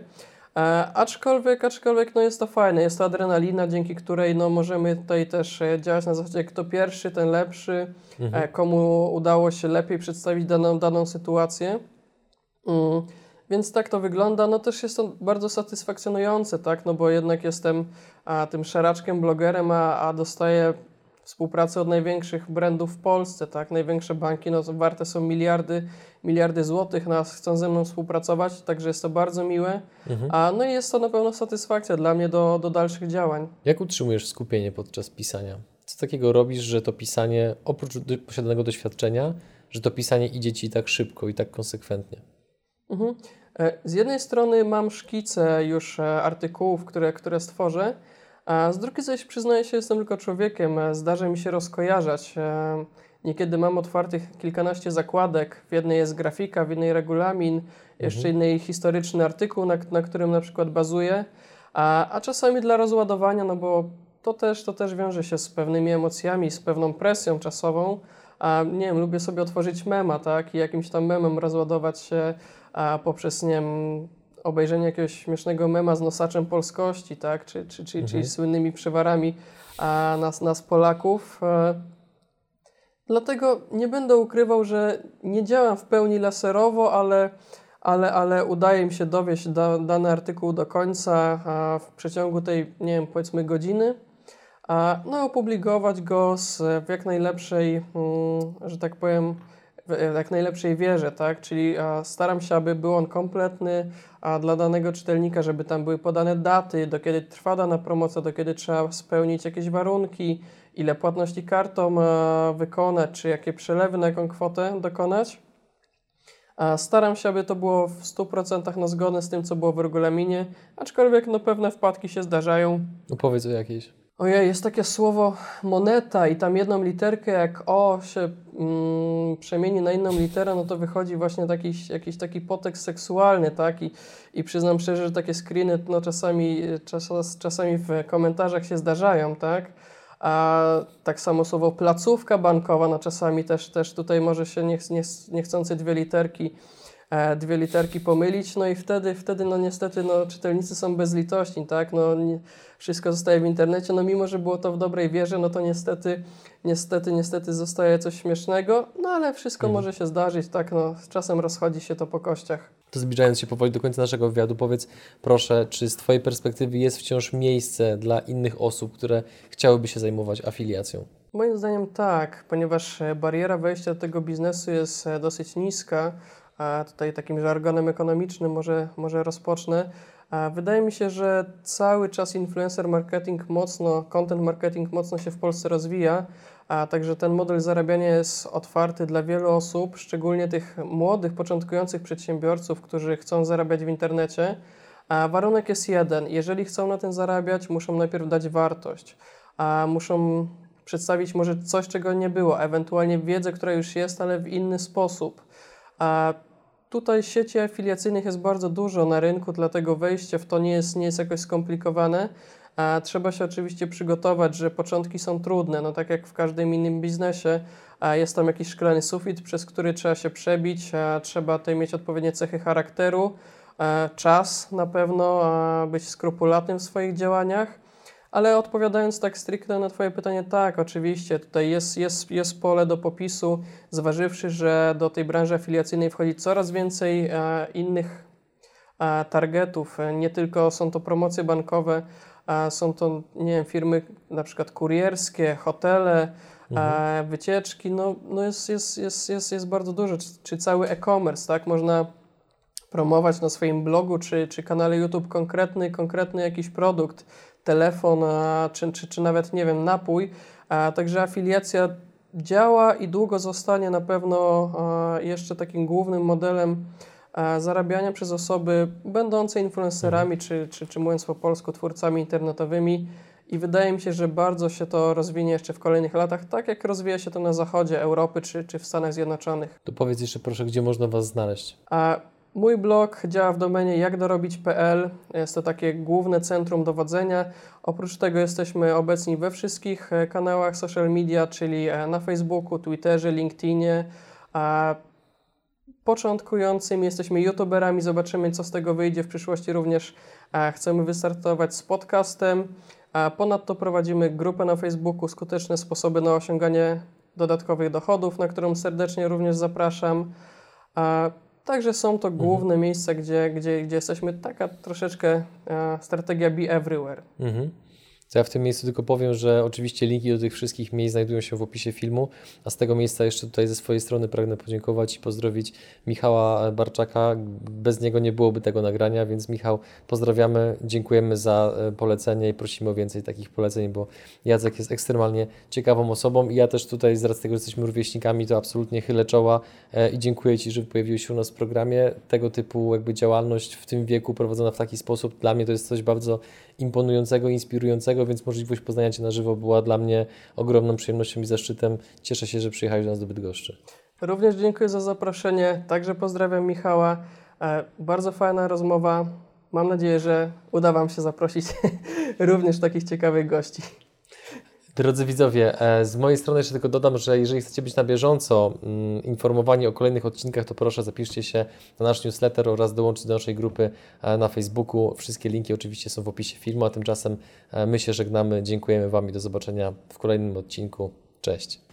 [SPEAKER 3] E, aczkolwiek, aczkolwiek no jest to fajne, jest to adrenalina, dzięki której no możemy tutaj też e, działać na zasadzie kto pierwszy, ten lepszy, mhm. e, komu udało się lepiej przedstawić daną, daną sytuację. Mm. Więc tak to wygląda. No też jest to bardzo satysfakcjonujące, tak? No bo jednak jestem a, tym szaraczkiem, blogerem, a, a dostaję współpracę od największych brandów w Polsce, tak? Największe banki no, warte są miliardy, miliardy złotych, nas chcą ze mną współpracować, także jest to bardzo miłe. Mhm. A, no i jest to na pewno satysfakcja dla mnie do, do dalszych działań.
[SPEAKER 1] Jak utrzymujesz skupienie podczas pisania? Co takiego robisz, że to pisanie, oprócz posiadanego doświadczenia, że to pisanie idzie Ci tak szybko i tak konsekwentnie?
[SPEAKER 3] Mhm. E, z jednej strony mam szkice już e, artykułów, które, które stworzę, a z drugiej zaś przyznaję się, jestem tylko człowiekiem, e, zdarza mi się rozkojarzać Niekiedy mam otwartych kilkanaście zakładek. W jednej jest grafika, w jednej regulamin, jeszcze innej historyczny artykuł, na, na którym na przykład bazuję, a, a czasami dla rozładowania, no bo to też, to też wiąże się z pewnymi emocjami, z pewną presją czasową. A nie wiem, lubię sobie otworzyć mema, tak, i jakimś tam memem rozładować się a, poprzez, nie wiem, obejrzenie jakiegoś śmiesznego mema z nosaczem polskości, tak, czy, czy, czy, czyli słynnymi przywarami a, nas, nas Polaków. E, Dlatego nie będę ukrywał, że nie działam w pełni laserowo, ale, ale, ale udaje mi się dowieść da, dany artykuł do końca w przeciągu tej, nie wiem, powiedzmy godziny. A, no, opublikować go z, w jak najlepszej, mm, że tak powiem, w jak najlepszej wierze, tak? Czyli staram się, aby był on kompletny a, dla danego czytelnika, żeby tam były podane daty, do kiedy trwa dana promocja, do kiedy trzeba spełnić jakieś warunki, ile płatności kartą wykonać, czy jakie przelewy, na jaką kwotę dokonać. Staram się, aby to było w 100% no, zgodne z tym, co było w regulaminie, aczkolwiek no, pewne wpadki się zdarzają.
[SPEAKER 1] Opowiedz o jakiejś.
[SPEAKER 3] Ojej, jest takie słowo moneta i tam jedną literkę jak O się mm, przemieni na inną literę, no to wychodzi właśnie taki, jakiś taki potekst seksualny, tak? I, I przyznam szczerze, że takie screeny no czasami, czas, czasami w komentarzach się zdarzają, tak? A tak samo słowo placówka bankowa, no czasami też, też tutaj może się niech, niech, niechcący dwie literki dwie literki pomylić, no i wtedy, wtedy no niestety no, czytelnicy są bezlitośni, tak, no nie, wszystko zostaje w internecie, no mimo, że było to w dobrej wierze, no to niestety, niestety, niestety zostaje coś śmiesznego, no ale wszystko może się zdarzyć, tak, no czasem rozchodzi się to po kościach.
[SPEAKER 1] To zbliżając się powoli do końca naszego wywiadu, powiedz proszę, czy z Twojej perspektywy jest wciąż miejsce dla innych osób, które chciałyby się zajmować afiliacją?
[SPEAKER 3] Moim zdaniem tak, ponieważ e, bariera wejścia do tego biznesu jest e, dosyć niska, tutaj takim żargonem ekonomicznym może, może rozpocznę. Wydaje mi się, że cały czas influencer marketing mocno, content marketing mocno się w Polsce rozwija, a także ten model zarabiania jest otwarty dla wielu osób, szczególnie tych młodych, początkujących przedsiębiorców, którzy chcą zarabiać w internecie. A warunek jest jeden: jeżeli chcą na tym zarabiać, muszą najpierw dać wartość, a muszą przedstawić może coś, czego nie było, ewentualnie wiedzę, która już jest, ale w inny sposób. A tutaj sieci afiliacyjnych jest bardzo dużo na rynku, dlatego wejście w to nie jest, nie jest jakoś skomplikowane. A trzeba się oczywiście przygotować, że początki są trudne, no tak jak w każdym innym biznesie. A jest tam jakiś szklany sufit, przez który trzeba się przebić, a trzeba tutaj mieć odpowiednie cechy charakteru, czas na pewno, być skrupulatnym w swoich działaniach. Ale odpowiadając tak stricte na Twoje pytanie, tak, oczywiście, tutaj jest, jest, jest pole do popisu, zważywszy, że do tej branży afiliacyjnej wchodzi coraz więcej e, innych e, targetów. E, Nie tylko są to promocje bankowe, a są to, nie wiem, firmy na przykład kurierskie, hotele, e, wycieczki, no, no jest, jest, jest, jest, jest bardzo dużo, czy, czy cały e-commerce, tak, można promować na swoim blogu czy, czy kanale YouTube konkretny, konkretny jakiś produkt, telefon, czy, czy, czy nawet, nie wiem, napój. Także afiliacja działa i długo zostanie na pewno jeszcze takim głównym modelem zarabiania przez osoby będące influencerami, czy, czy, czy mówiąc po polsku, twórcami internetowymi. I wydaje mi się, że bardzo się to rozwinie jeszcze w kolejnych latach, tak jak rozwija się to na zachodzie Europy czy, czy w Stanach Zjednoczonych.
[SPEAKER 1] To powiedz jeszcze proszę, gdzie można Was znaleźć?
[SPEAKER 3] A mój blog działa w domenie jakdorobić.pl. Jest to takie główne centrum dowodzenia. Oprócz tego jesteśmy obecni we wszystkich e, kanałach social media, czyli e, na Facebooku, Twitterze, LinkedInie. A początkującym jesteśmy youtuberami, zobaczymy co z tego wyjdzie w przyszłości. Również e, chcemy wystartować z podcastem. Ponadto prowadzimy grupę na Facebooku Skuteczne sposoby na osiąganie dodatkowych dochodów, na którą serdecznie również zapraszam. Także są to główne miejsca, gdzie, gdzie, gdzie jesteśmy. Taka troszeczkę e, strategia be everywhere.
[SPEAKER 1] Mhm. To ja w tym miejscu tylko powiem, że oczywiście linki do tych wszystkich miejsc znajdują się w opisie filmu, a z tego miejsca jeszcze tutaj ze swojej strony pragnę podziękować i pozdrowić Michała Barczaka. Bez niego nie byłoby tego nagrania, więc Michał, pozdrawiamy, dziękujemy za e, polecenie i prosimy o więcej takich poleceń, bo Jacek jest ekstremalnie ciekawą osobą i ja też tutaj z racji tego, że jesteśmy rówieśnikami, to absolutnie chylę czoła e, i dziękuję Ci, że pojawiłeś się u nas w programie. Tego typu jakby działalność w tym wieku prowadzona w taki sposób, dla mnie to jest coś bardzo imponującego, inspirującego, więc możliwość poznania Cię na żywo była dla mnie ogromną przyjemnością i zaszczytem. Cieszę się, że przyjechałeś do nas do Bydgoszczy.
[SPEAKER 3] Również dziękuję za zaproszenie. Także pozdrawiam Michała. E, bardzo fajna rozmowa. Mam nadzieję, że uda Wam się zaprosić również takich ciekawych gości.
[SPEAKER 1] Drodzy widzowie, e, z mojej strony jeszcze tylko dodam, że jeżeli chcecie być na bieżąco mm, informowani o kolejnych odcinkach, to proszę zapiszcie się na nasz newsletter oraz dołączcie do naszej grupy e, na Facebooku. Wszystkie linki oczywiście są w opisie filmu, a tymczasem e, my się żegnamy. Dziękujemy Wam i do zobaczenia w kolejnym odcinku. Cześć.